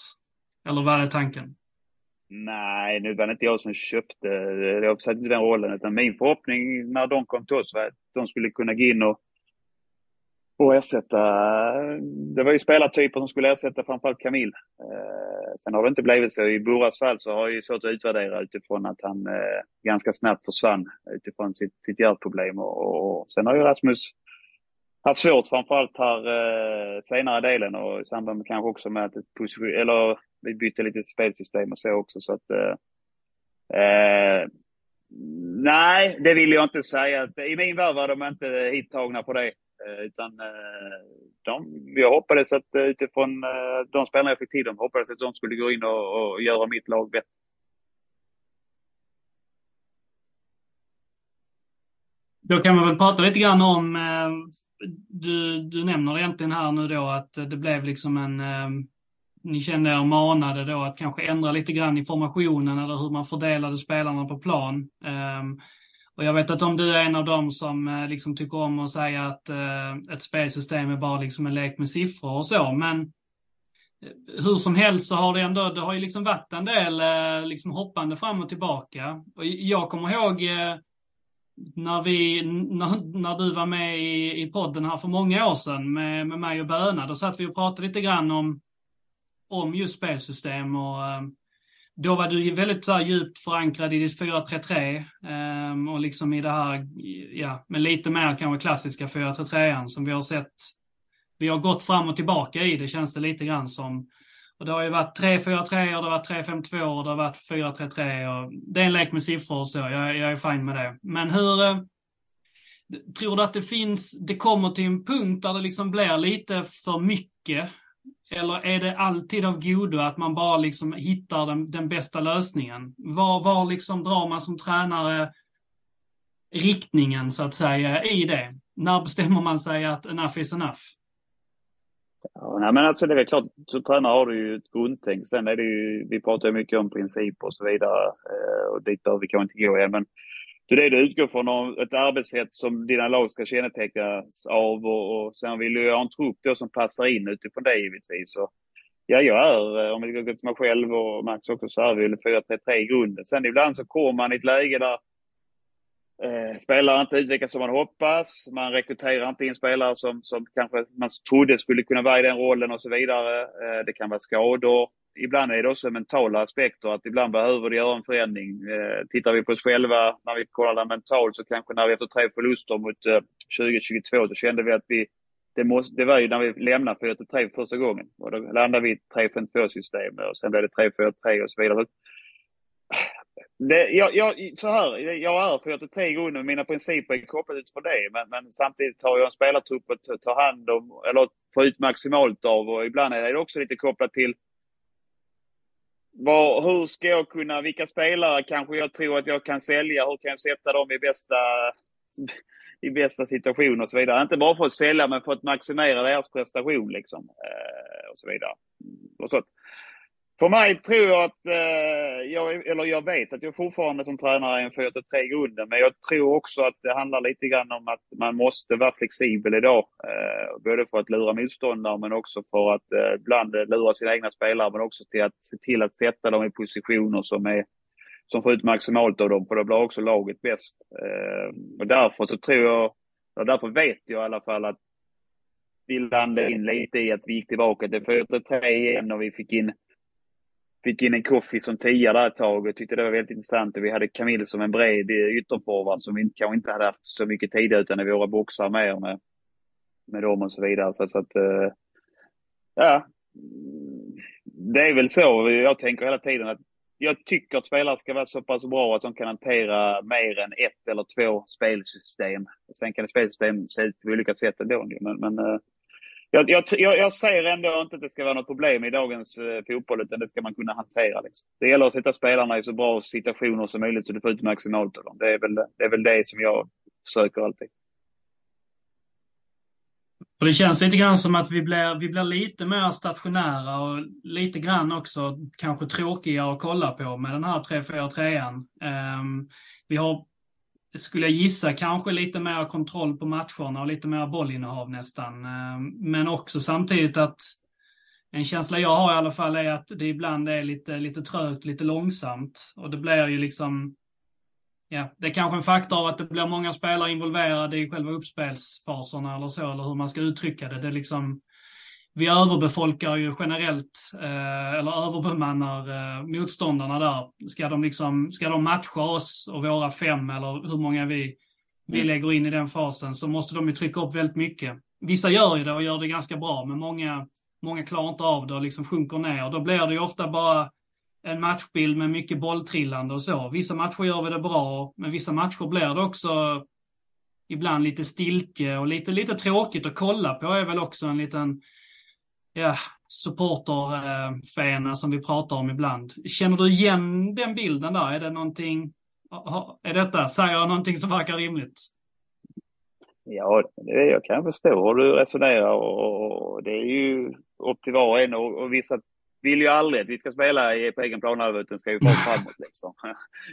Eller var det tanken? Nej, nu var det inte jag som köpte, jag har inte den rollen, utan min förhoppning när de kom till oss var att de skulle kunna gå in och, och ersätta, det var ju spelartyper som skulle ersätta framförallt Camille. Eh, sen har det inte blivit så. I Burras fall så har jag ju svårt att utvärdera utifrån att han eh, ganska snabbt försvann utifrån sitt, sitt hjärtproblem. Och, och, och sen har ju Rasmus haft svårt framförallt här eh, senare delen och i samband med kanske också med att ett position, eller vi bytte lite spelsystem och så också så att eh, eh, Nej, det vill jag inte säga. I min värld var de inte hittagna på det. Eh, utan eh, de, jag hoppades att eh, utifrån de spelarna jag fick till dem, hoppades att de skulle gå in och, och göra mitt lag bättre. Då kan man väl prata lite grann om, du, du nämner egentligen här nu då att det blev liksom en, ni kände er manade då att kanske ändra lite grann i formationen eller hur man fördelade spelarna på plan. Um, och jag vet att om du är en av dem som uh, liksom tycker om att säga att uh, ett spelsystem är bara liksom en lek med siffror och så, men eh, hur som helst så har det ändå, det har ju liksom varit en del uh, liksom hoppande fram och tillbaka. Och jag kommer ihåg när, vi, när, när du var med i, i podden här för många år sedan med, med mig och Böna, då satt vi och pratade lite grann om om just spelsystem och ehm, då var du väldigt så här, djupt förankrad i ditt 4-3-3 um, ehm, och liksom i det här, ja, men lite mer kanske klassiska 4-3-3 som vi har sett. Vi har gått fram och tillbaka i det känns det lite grann som. Och det har ju varit 3-4-3 och det har varit 3-5-2 och det har varit 4-3-3 och det är en lek med siffror och så. Jag, jag är fin med det. Men hur, uh, tror du att det finns, det kommer till en punkt där det liksom blir lite för mycket eller är det alltid av godo att man bara liksom hittar den, den bästa lösningen? Var, var liksom drar man som tränare riktningen så att säga i det? När bestämmer man sig att enough is enough? Ja, nej, men alltså det är väl klart, som tränare har du ju ett grundtänk. Sen är det ju, vi pratar ju mycket om principer och så vidare. Eh, och dit behöver vi kanske inte gå än. Men det är det du utgår från, ett arbetssätt som dina lag ska kännetecknas av och, och sen vill du ha en trupp då som passar in utifrån det givetvis. Och, ja, jag är, eh, om vi går till mig själv och Max också, så är vi 4-3-3 i grunden. Sen ibland så kommer man i ett läge där eh, spelare inte utvecklas som man hoppas. Man rekryterar inte in spelare som, som kanske man trodde skulle kunna vara i den rollen och så vidare. Eh, det kan vara skador ibland är det också mentala aspekter, att ibland behöver det göra en förändring. Eh, tittar vi på oss själva, när vi kollar mentalt, så kanske när vi efter tre förluster mot eh, 2022 så kände vi att vi, det, måste, det var ju när vi lämnade 4-3 för första gången. Och då landade vi i ett 3-5-2 system och sen blev det 3-4-3 och så vidare. Det, jag, jag, så här, jag är 43 i grunden, och mina principer är kopplade utifrån det. Men, men samtidigt har jag en spelartrupp att ta hand om, eller få ut maximalt av. Och ibland är det också lite kopplat till var, hur ska jag kunna, vilka spelare kanske jag tror att jag kan sälja? Hur kan jag sätta dem i bästa i bästa situation och så vidare. Inte bara för att sälja, men för att maximera deras prestation liksom. Eh, och så vidare. Och så. För mig tror jag att, eh, jag, eller jag vet att jag fortfarande som tränare är en 4-3 grunden, men jag tror också att det handlar lite grann om att man måste vara flexibel idag. Eh, både för att lura motståndare, men också för att eh, ibland lura sina egna spelare, men också till att se till att sätta dem i positioner som är som får ut maximalt av dem, för då blir också laget bäst. Eh, och därför så tror jag, och därför vet jag i alla fall att vi landade in lite i att vi gick tillbaka till 4-3 igen och vi fick in fick in en Koffi som tia där ett tag och tyckte det var väldigt intressant. Och vi hade Camille som en bred eh, ytterforward som vi kanske inte hade haft så mycket tid utan i våra boxar mer med, med dem och så vidare. Så, så att, eh, ja, det är väl så. Jag tänker hela tiden att jag tycker att spelare ska vara så pass bra att de kan hantera mer än ett eller två spelsystem. Sen kan ett spelsystem se ut på olika sätt ändå. Men, men eh, jag, jag, jag, säger ändå inte att det ska vara något problem i dagens eh, fotboll, utan det ska man kunna hantera. Liksom. Det gäller att sätta spelarna i så bra situationer som möjligt så du får ut maximalt av dem. Det är väl det, är väl det som jag söker alltid. Och det känns lite grann som att vi blir, vi blir lite mer stationära och lite grann också kanske tråkiga att kolla på med den här 3-4-3an. Um, ehm, vi har, skulle jag gissa, kanske lite mer kontroll på matcherna och lite mer bollinnehav nästan. Eh, men också samtidigt att en känsla jag har i alla fall är att det ibland är lite, lite trögt, lite långsamt. Och det blir ju liksom ja, det är kanske en faktor av att det blir många spelare involverade i själva uppspelsfaserna eller så, eller hur man ska uttrycka det. Det är liksom, vi överbefolkar ju generellt, eh, eller överbemannar eh, motståndarna där. Ska de, liksom, ska de matcha oss och våra fem, eller hur många vi, vi mm. lägger in i den fasen, så måste de ju trycka upp väldigt mycket. Vissa gör ju det och gör det ganska bra, men många, många klarar inte av det och liksom sjunker ner. Då blir det ju ofta bara en matchbild med mycket bolltrillande och så. Vissa matcher gör vi det bra, men vissa matcher blir det också ibland lite stiltje och lite, lite tråkigt att kolla på är väl också en liten ja, supporterfena som vi pratar om ibland. Känner du igen den bilden där? Är det någonting, är detta, säger jag någonting som verkar rimligt? Ja, det jag kan förstå hur du resonerar och det är ju upp till var och en och, och vissa vill ju aldrig att vi ska spela på egen planhalva utan ska ju vara framåt. Liksom.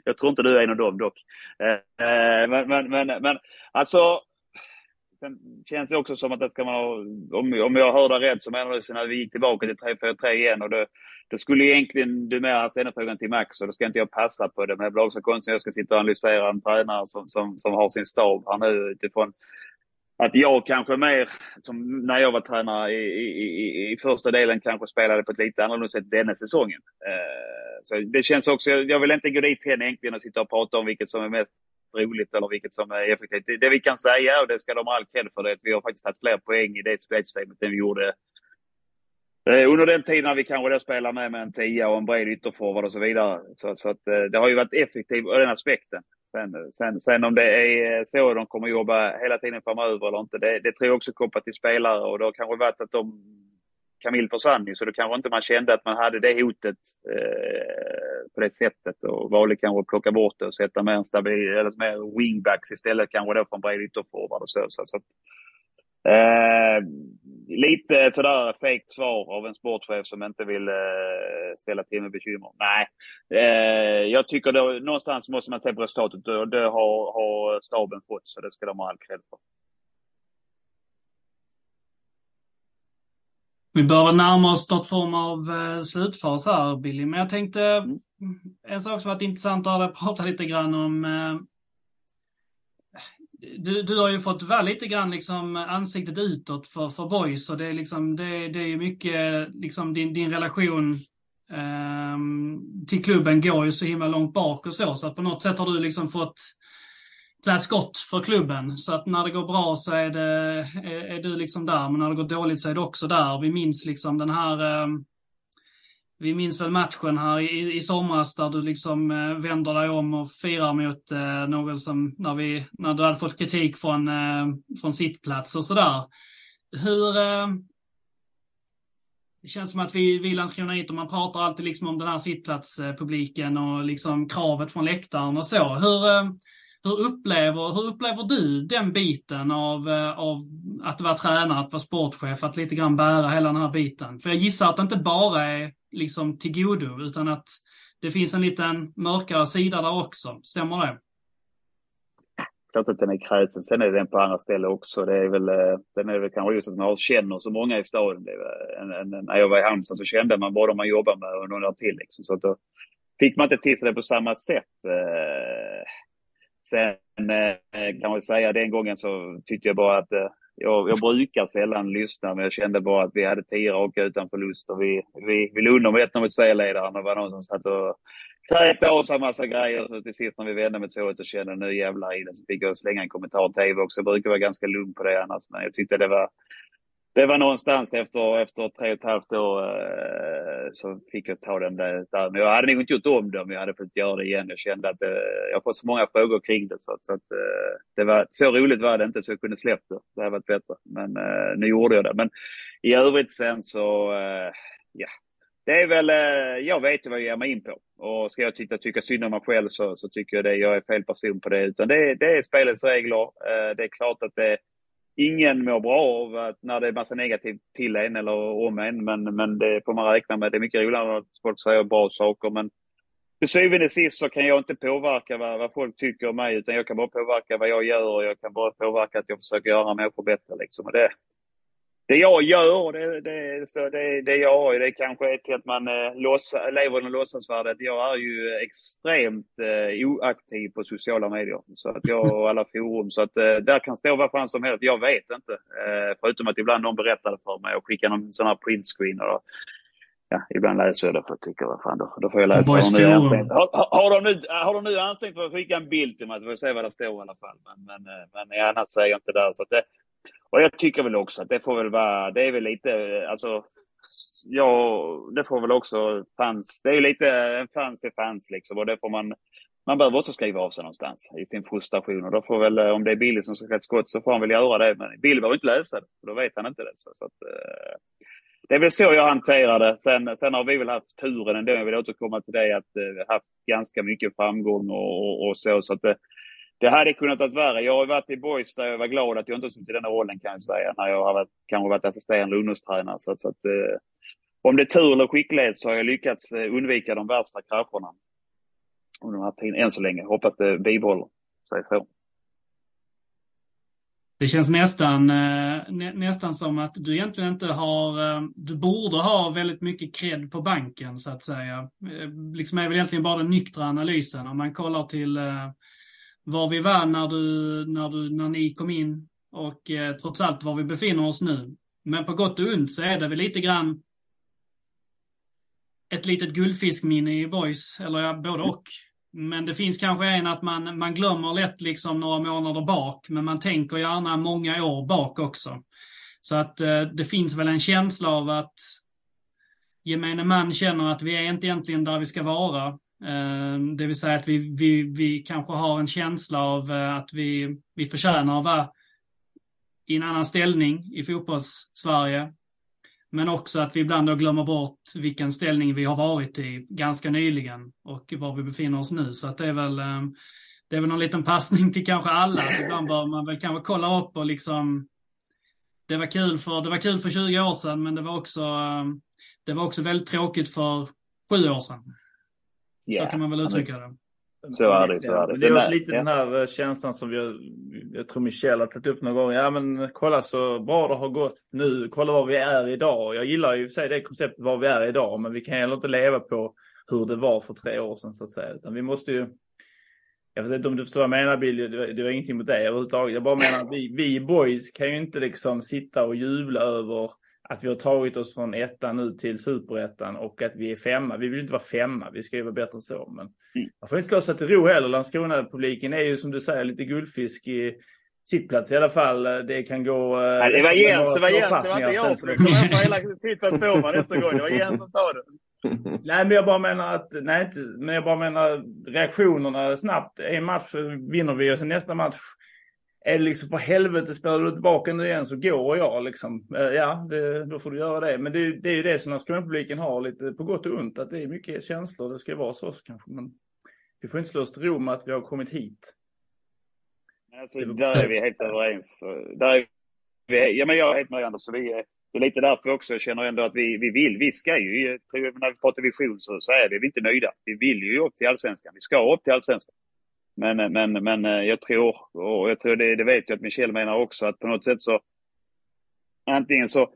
Jag tror inte du är en av dem dock. Eh, eh, men, men, men, men alltså, Sen känns det också som att det ska vara, om, om jag hörde rätt så menar du när vi gick tillbaka till 3-4-3 igen och då, då skulle egentligen du mer haft denna frågan till Max och då ska inte jag passa på det. Men det blir också konstigt att jag ska sitta och analysera en tränare som, som, som har sin stab här nu utifrån att jag kanske mer, som när jag var tränare i, i, i, i första delen, kanske spelade på ett lite annorlunda sätt denna säsongen. Eh, så det känns också, jag vill inte gå dit än egentligen och sitta och prata om vilket som är mest roligt eller vilket som är effektivt. Det, det vi kan säga, och det ska de ha all cred för, det är att vi har faktiskt haft fler poäng i det spelsystemet än vi gjorde eh, under den tiden när vi kanske då spelade med, med en tia och en bred ytterforward och så vidare. Så, så att, eh, det har ju varit effektivt ur den aspekten. Sen, sen, sen om det är eh, så de kommer jobba hela tiden framöver eller inte, det, det tror jag också kopplat till spelare och det har kanske varit att de Camille försvann ju, så då kanske inte man kände att man hade det hotet eh, på det sättet och valde kanske att plocka bort det och sätta mer, en stabil, eller mer wingbacks istället kanske då från bred ytterforward och så. så, så Eh, lite sådär fegt svar av en sportchef som inte vill eh, ställa till med bekymmer. Nej, eh, jag tycker då, någonstans måste man se på resultatet och det har, har staben fått så det ska de ha all cred för. Vi börjar närma oss något form av eh, slutfas här, Billy. Men jag tänkte, en sak som varit intressant att prata lite grann om eh, du, du har ju fått vara lite grann liksom ansiktet utåt för, för boys och det är liksom, det, det är mycket liksom din, din relation eh, till klubben går ju så himla långt bak och så, så att på något sätt har du liksom fått klä skott för klubben. Så att när det går bra så är, det, är, är, du liksom där, men när det går dåligt så är du också där. Vi minns liksom den här eh, vi minns väl matchen här i, i somras där du liksom eh, vänder dig om och firar mot eh, någon som, när, vi, när du hade fått kritik från, eh, från sittplats och sådär. Hur... Eh, det känns som att vi, vi Landskrona och man pratar alltid liksom om den här sittplatspubliken och liksom kravet från läktaren och så. Hur, eh, hur, upplever, hur upplever du den biten av, eh, av att vara tränare, att vara sportchef, att lite grann bära hela den här biten? För jag gissar att det inte bara är liksom till godo, utan att det finns en liten mörkare sida där också. Stämmer det? klart att den är kräsen. Sen är den på andra ställen också. Det är väl, eh, den är väl kanske just att man känner så många i staden. En, en, när jag var i Halmstad så kände man bara de man jobbar med och några till. Liksom. Så att då fick man inte till sig det på samma sätt. Eh, Sen eh, kan man säga den gången så tyckte jag bara att eh, jag, jag brukar sällan lyssna, men jag kände bara att vi hade tio raka utan förlust och vi, vi, vi låg med 1 mot serieledaren och Det var någon som satt och kräkte av sig en massa grejer. Så till sist när vi vände med 2 så kände jag nu jävlar i det. Så fick jag slänga en kommentar på tv också. Jag brukar vara ganska lugn på det annars. Men jag tyckte det var, det var någonstans efter, efter tre och ett halvt år eh, så fick jag ta den där. Men jag hade nog inte gjort om det om jag hade fått göra det igen. Jag kände att eh, jag fått så många frågor kring det. Så, så att, eh, det var, så roligt var det inte så jag kunde släppt det. Det hade varit bättre. Men eh, nu gjorde jag det. Men i övrigt sen så, eh, ja, det är väl, eh, jag vet ju vad jag ger mig in på. Och ska jag tycka, tycka synd om mig själv så, så tycker jag det. Jag är fel person på det. Utan det, det är spelets regler. Eh, det är klart att det, ingen mår bra av att när det är massa negativt till en eller om en. Men, men det får man räkna med. Det är mycket roligare att folk säger bra saker. Men till syvende och sist så kan jag inte påverka vad, vad, folk tycker om mig. Utan jag kan bara påverka vad jag gör. Och jag kan bara påverka att jag försöker göra människor bättre. Liksom. Och det, det jag gör, det, det, så det, det jag har, det kanske är till att man eh, loss, lever i låtsasvärlden. Jag är ju extremt eh, oaktiv på sociala medier. Så att jag och alla forum. Så att eh, där kan stå vad fan som helst. Jag vet inte. Eh, förutom att ibland någon berättade för mig och skickade någon sån här printscreen. Och, ja, ibland läser jag det för att tycka, vad fan då, då får jag läsa. Har nu har, har, de nu, har de nu ansträngt för att skicka en bild till mig så får jag se vad det står i alla fall. Men, men, eh, men annars säger jag inte där. Så det, och jag tycker väl också att det får väl vara, det är väl lite, alltså, ja, det får väl också fans, det är lite, en fans är fans liksom och det får man, man behöver också skriva av sig någonstans i sin frustration och då får väl, eh, om det är Billy som ska skjuta skott så får han väl göra det, men Billy behöver inte läsa det, för då vet han inte det. Så, så att, eh, det är väl så jag hanterar det. Sen, sen har vi väl haft turen ändå, jag vill återkomma till det, att eh, vi eh, haft ganska mycket framgång och, och, och så, så att det, det hade kunnat vara värre. Jag har varit i Boys där jag var glad att jag inte suttit i den rollen kan jag säga. När jag har varit, kanske varit assisterande ungdomstränare. Så, så att, eh, om det är tur eller skicklighet så har jag lyckats eh, undvika de värsta krascherna. Under den här tiden, än så länge. Hoppas det bibehåller sig så. Det känns nästan, eh, nä, nästan som att du egentligen inte har, eh, du borde ha väldigt mycket cred på banken så att säga. Liksom är väl egentligen bara den nyktra analysen. Om man kollar till var vi var när, du, när, du, när ni kom in och eh, trots allt var vi befinner oss nu. Men på gott och ont så är det väl lite grann ett litet guldfiskminne i boys, eller ja, både och. Men det finns kanske en att man, man glömmer lätt liksom några månader bak, men man tänker gärna många år bak också. Så att eh, det finns väl en känsla av att gemene man känner att vi är inte egentligen där vi ska vara. Ehm, det vill säga att vi, vi, vi kanske har en känsla av eh, att vi, vi förtjänar att vara i en annan ställning i fotbolls-Sverige. Men också att vi ibland då glömmer bort vilken ställning vi har varit i ganska nyligen och var vi befinner oss nu. Så att det är väl, ehm, det är väl någon liten passning till kanske alla. Ibland bör man väl kanske kolla upp och liksom det var kul för, det var kul för 20 år sedan men det var också, ehm, det var också väldigt tråkigt för sju år sedan. Yeah. Så kan man väl uttrycka det. Så är det. Så är det. Det är också lite den här eh, känslan som vi, jag tror Michel har tagit upp någon gång. Ja men kolla så bra det har gått nu. Kolla var vi är idag. Jag gillar ju sig det konceptet var vi är idag. Men vi kan heller inte leva på hur det var för tre år sedan så att säga. Utan vi måste ju. Jag vet inte om du förstår vad jag menar Bill. Det var ingenting mot dig överhuvudtaget. Jag bara menar att vi, vi boys kan ju inte liksom sitta och jubla över att vi har tagit oss från ettan nu till superettan och att vi är femma. Vi vill inte vara femma, vi ska ju vara bättre än så. Men mm. man får inte slå sig till ro heller. Landskrona-publiken är ju som du säger lite guldfisk i sittplats i alla fall. Det kan gå... Nej, det var Jens, det var Jens, det var inte jag som kom hem hela sittplats på mig nästa gång. Det var Jens som sa det. Nej, men jag bara menar att, nej inte, men jag bara menar reaktionerna snabbt. En match vinner vi och sen nästa match är det liksom för helvete spelar du tillbaka nu igen så går jag liksom. Eh, ja, det, då får du göra det. Men det, det är ju det som Landskronapubliken har lite på gott och ont. Att det är mycket känslor. Det ska vara så kanske. Men vi får inte slå oss till ro med att vi har kommit hit. Alltså, där är vi helt överens. Där är vi, ja, men jag är helt med Anders. Så vi är, det är lite därför också jag känner ändå att vi, vi vill. Vi ska ju, när vi pratar vision så, så är det, vi är inte nöjda. Vi vill ju upp till allsvenskan. Vi ska upp till allsvenskan. Men, men, men eh, jag tror, och jag tror det, det vet jag att Michel menar också, att på något sätt så antingen så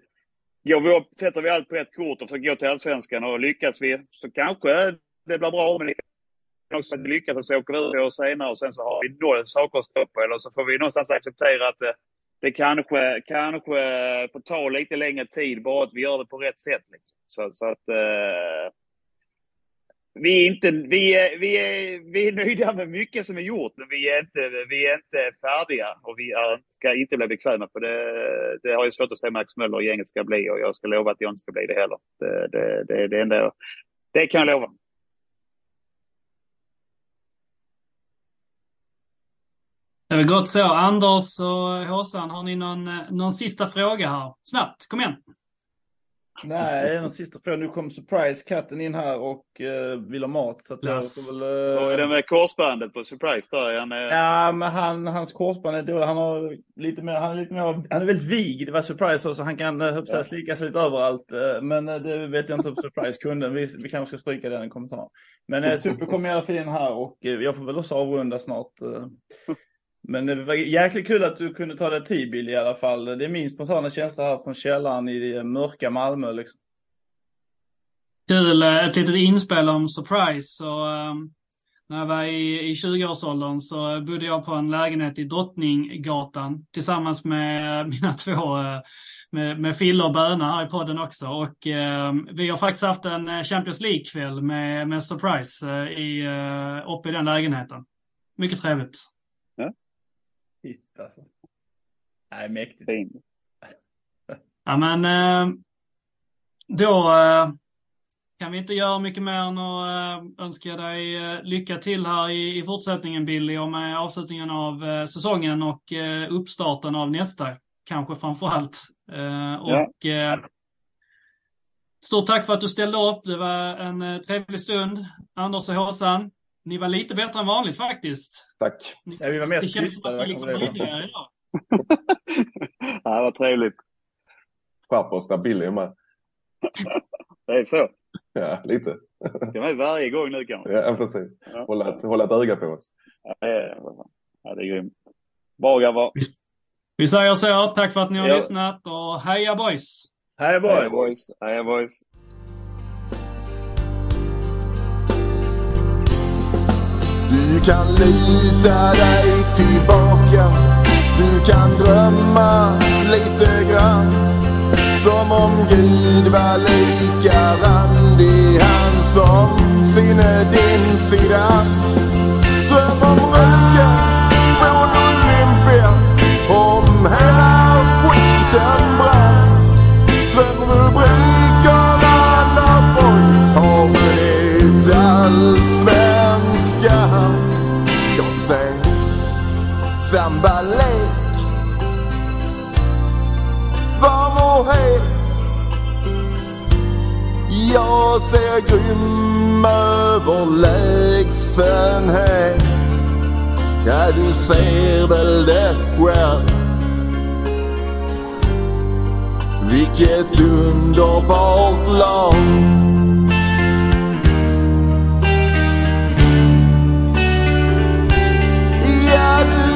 går vi upp, sätter vi allt på ett kort och försöker gå till allsvenskan och lyckas vi så kanske det blir bra. Men också att vi lyckas och så åker vi ut år senare och sen så har vi noll saker att stå på. Eller så får vi någonstans acceptera att det, det kanske, kanske får ta lite längre tid, bara att vi gör det på rätt sätt. Liksom. Så, så att eh, vi är, inte, vi, är, vi, är, vi är nöjda med mycket som är gjort, men vi är inte, vi är inte färdiga och vi är, ska inte bli bekväma. För det, det har jag svårt att säga Max Möller och gänget ska bli och jag ska lova att jag inte ska bli det heller. Det, det, det, det, enda, det kan jag lova. Det är väl gott så. Anders och Håsan, har ni någon, eh, någon sista fråga här? Snabbt, kom igen. Nej, en sista fråga. Nu kom Surprise-katten in här och uh, vill ha mat. Så att yes. jag får väl... Uh... Vad är det med korsbandet på Surprise där? Han är... Ja, men han, hans korsband är dåligt. Han har lite mer, han är lite mer, han är väldigt vig. Det var Surprise så han kan uh, ja. slika sig lite överallt. Uh, men uh, det vet jag inte om Surprise kunde. Vi, vi kanske ska stryka den i kommentaren. Men uh, Super kommer i alla fall in här och uh, jag får väl också avrunda snart. Men det var jäkligt kul att du kunde ta dig tid Bill i alla fall. Det är min spontana känsla här från källaren i mörka Malmö liksom. Kul, eh, ett litet inspel om surprise. Så, um, när jag var i, i 20-årsåldern så bodde jag på en lägenhet i Drottninggatan tillsammans med mina två uh, med, med Fille och Böna här i podden också. Och uh, vi har faktiskt haft en Champions League-kväll med, med Surprise uh, i, uh, uppe i den lägenheten. Mycket trevligt. Shit alltså. Nej, mäktigt. Ja, men eh, då eh, kan vi inte göra mycket mer än att eh, önska dig lycka till här i, i fortsättningen Billy och med avslutningen av säsongen och uppstarten av nästa, kanske framför allt. Och ja. Stort tack för att du ställde upp. Det var en trevlig stund. Anders och Håsan, ni var lite bättre än vanligt faktiskt. Tack. Ja, vi var mest tysta. Det liksom ryddigare idag. ja, vad trevligt. Skärper oss där Billy är med. det är så. Ja, lite. Det är varje gång nu kanske. Ja, precis. Ja. Hålla, ett, hålla ett öga på oss. Ja, ja, det är grymt. Bra grabbar. Vi, vi säger så. Tack för att ni har ja. lyssnat och heja boys! Heja boys! Heja boys! Heja boys. Kan lita dig tillbaka. Du kan drömma lite grann Som om Gud var lika randig Han som sinne din sida. Dröm om röken från Olympia Om hela skiten. Sambalek Varm och het Jag ser grym överlägsenhet Ja, du ser väl det själv Vilket underbart lag. Ser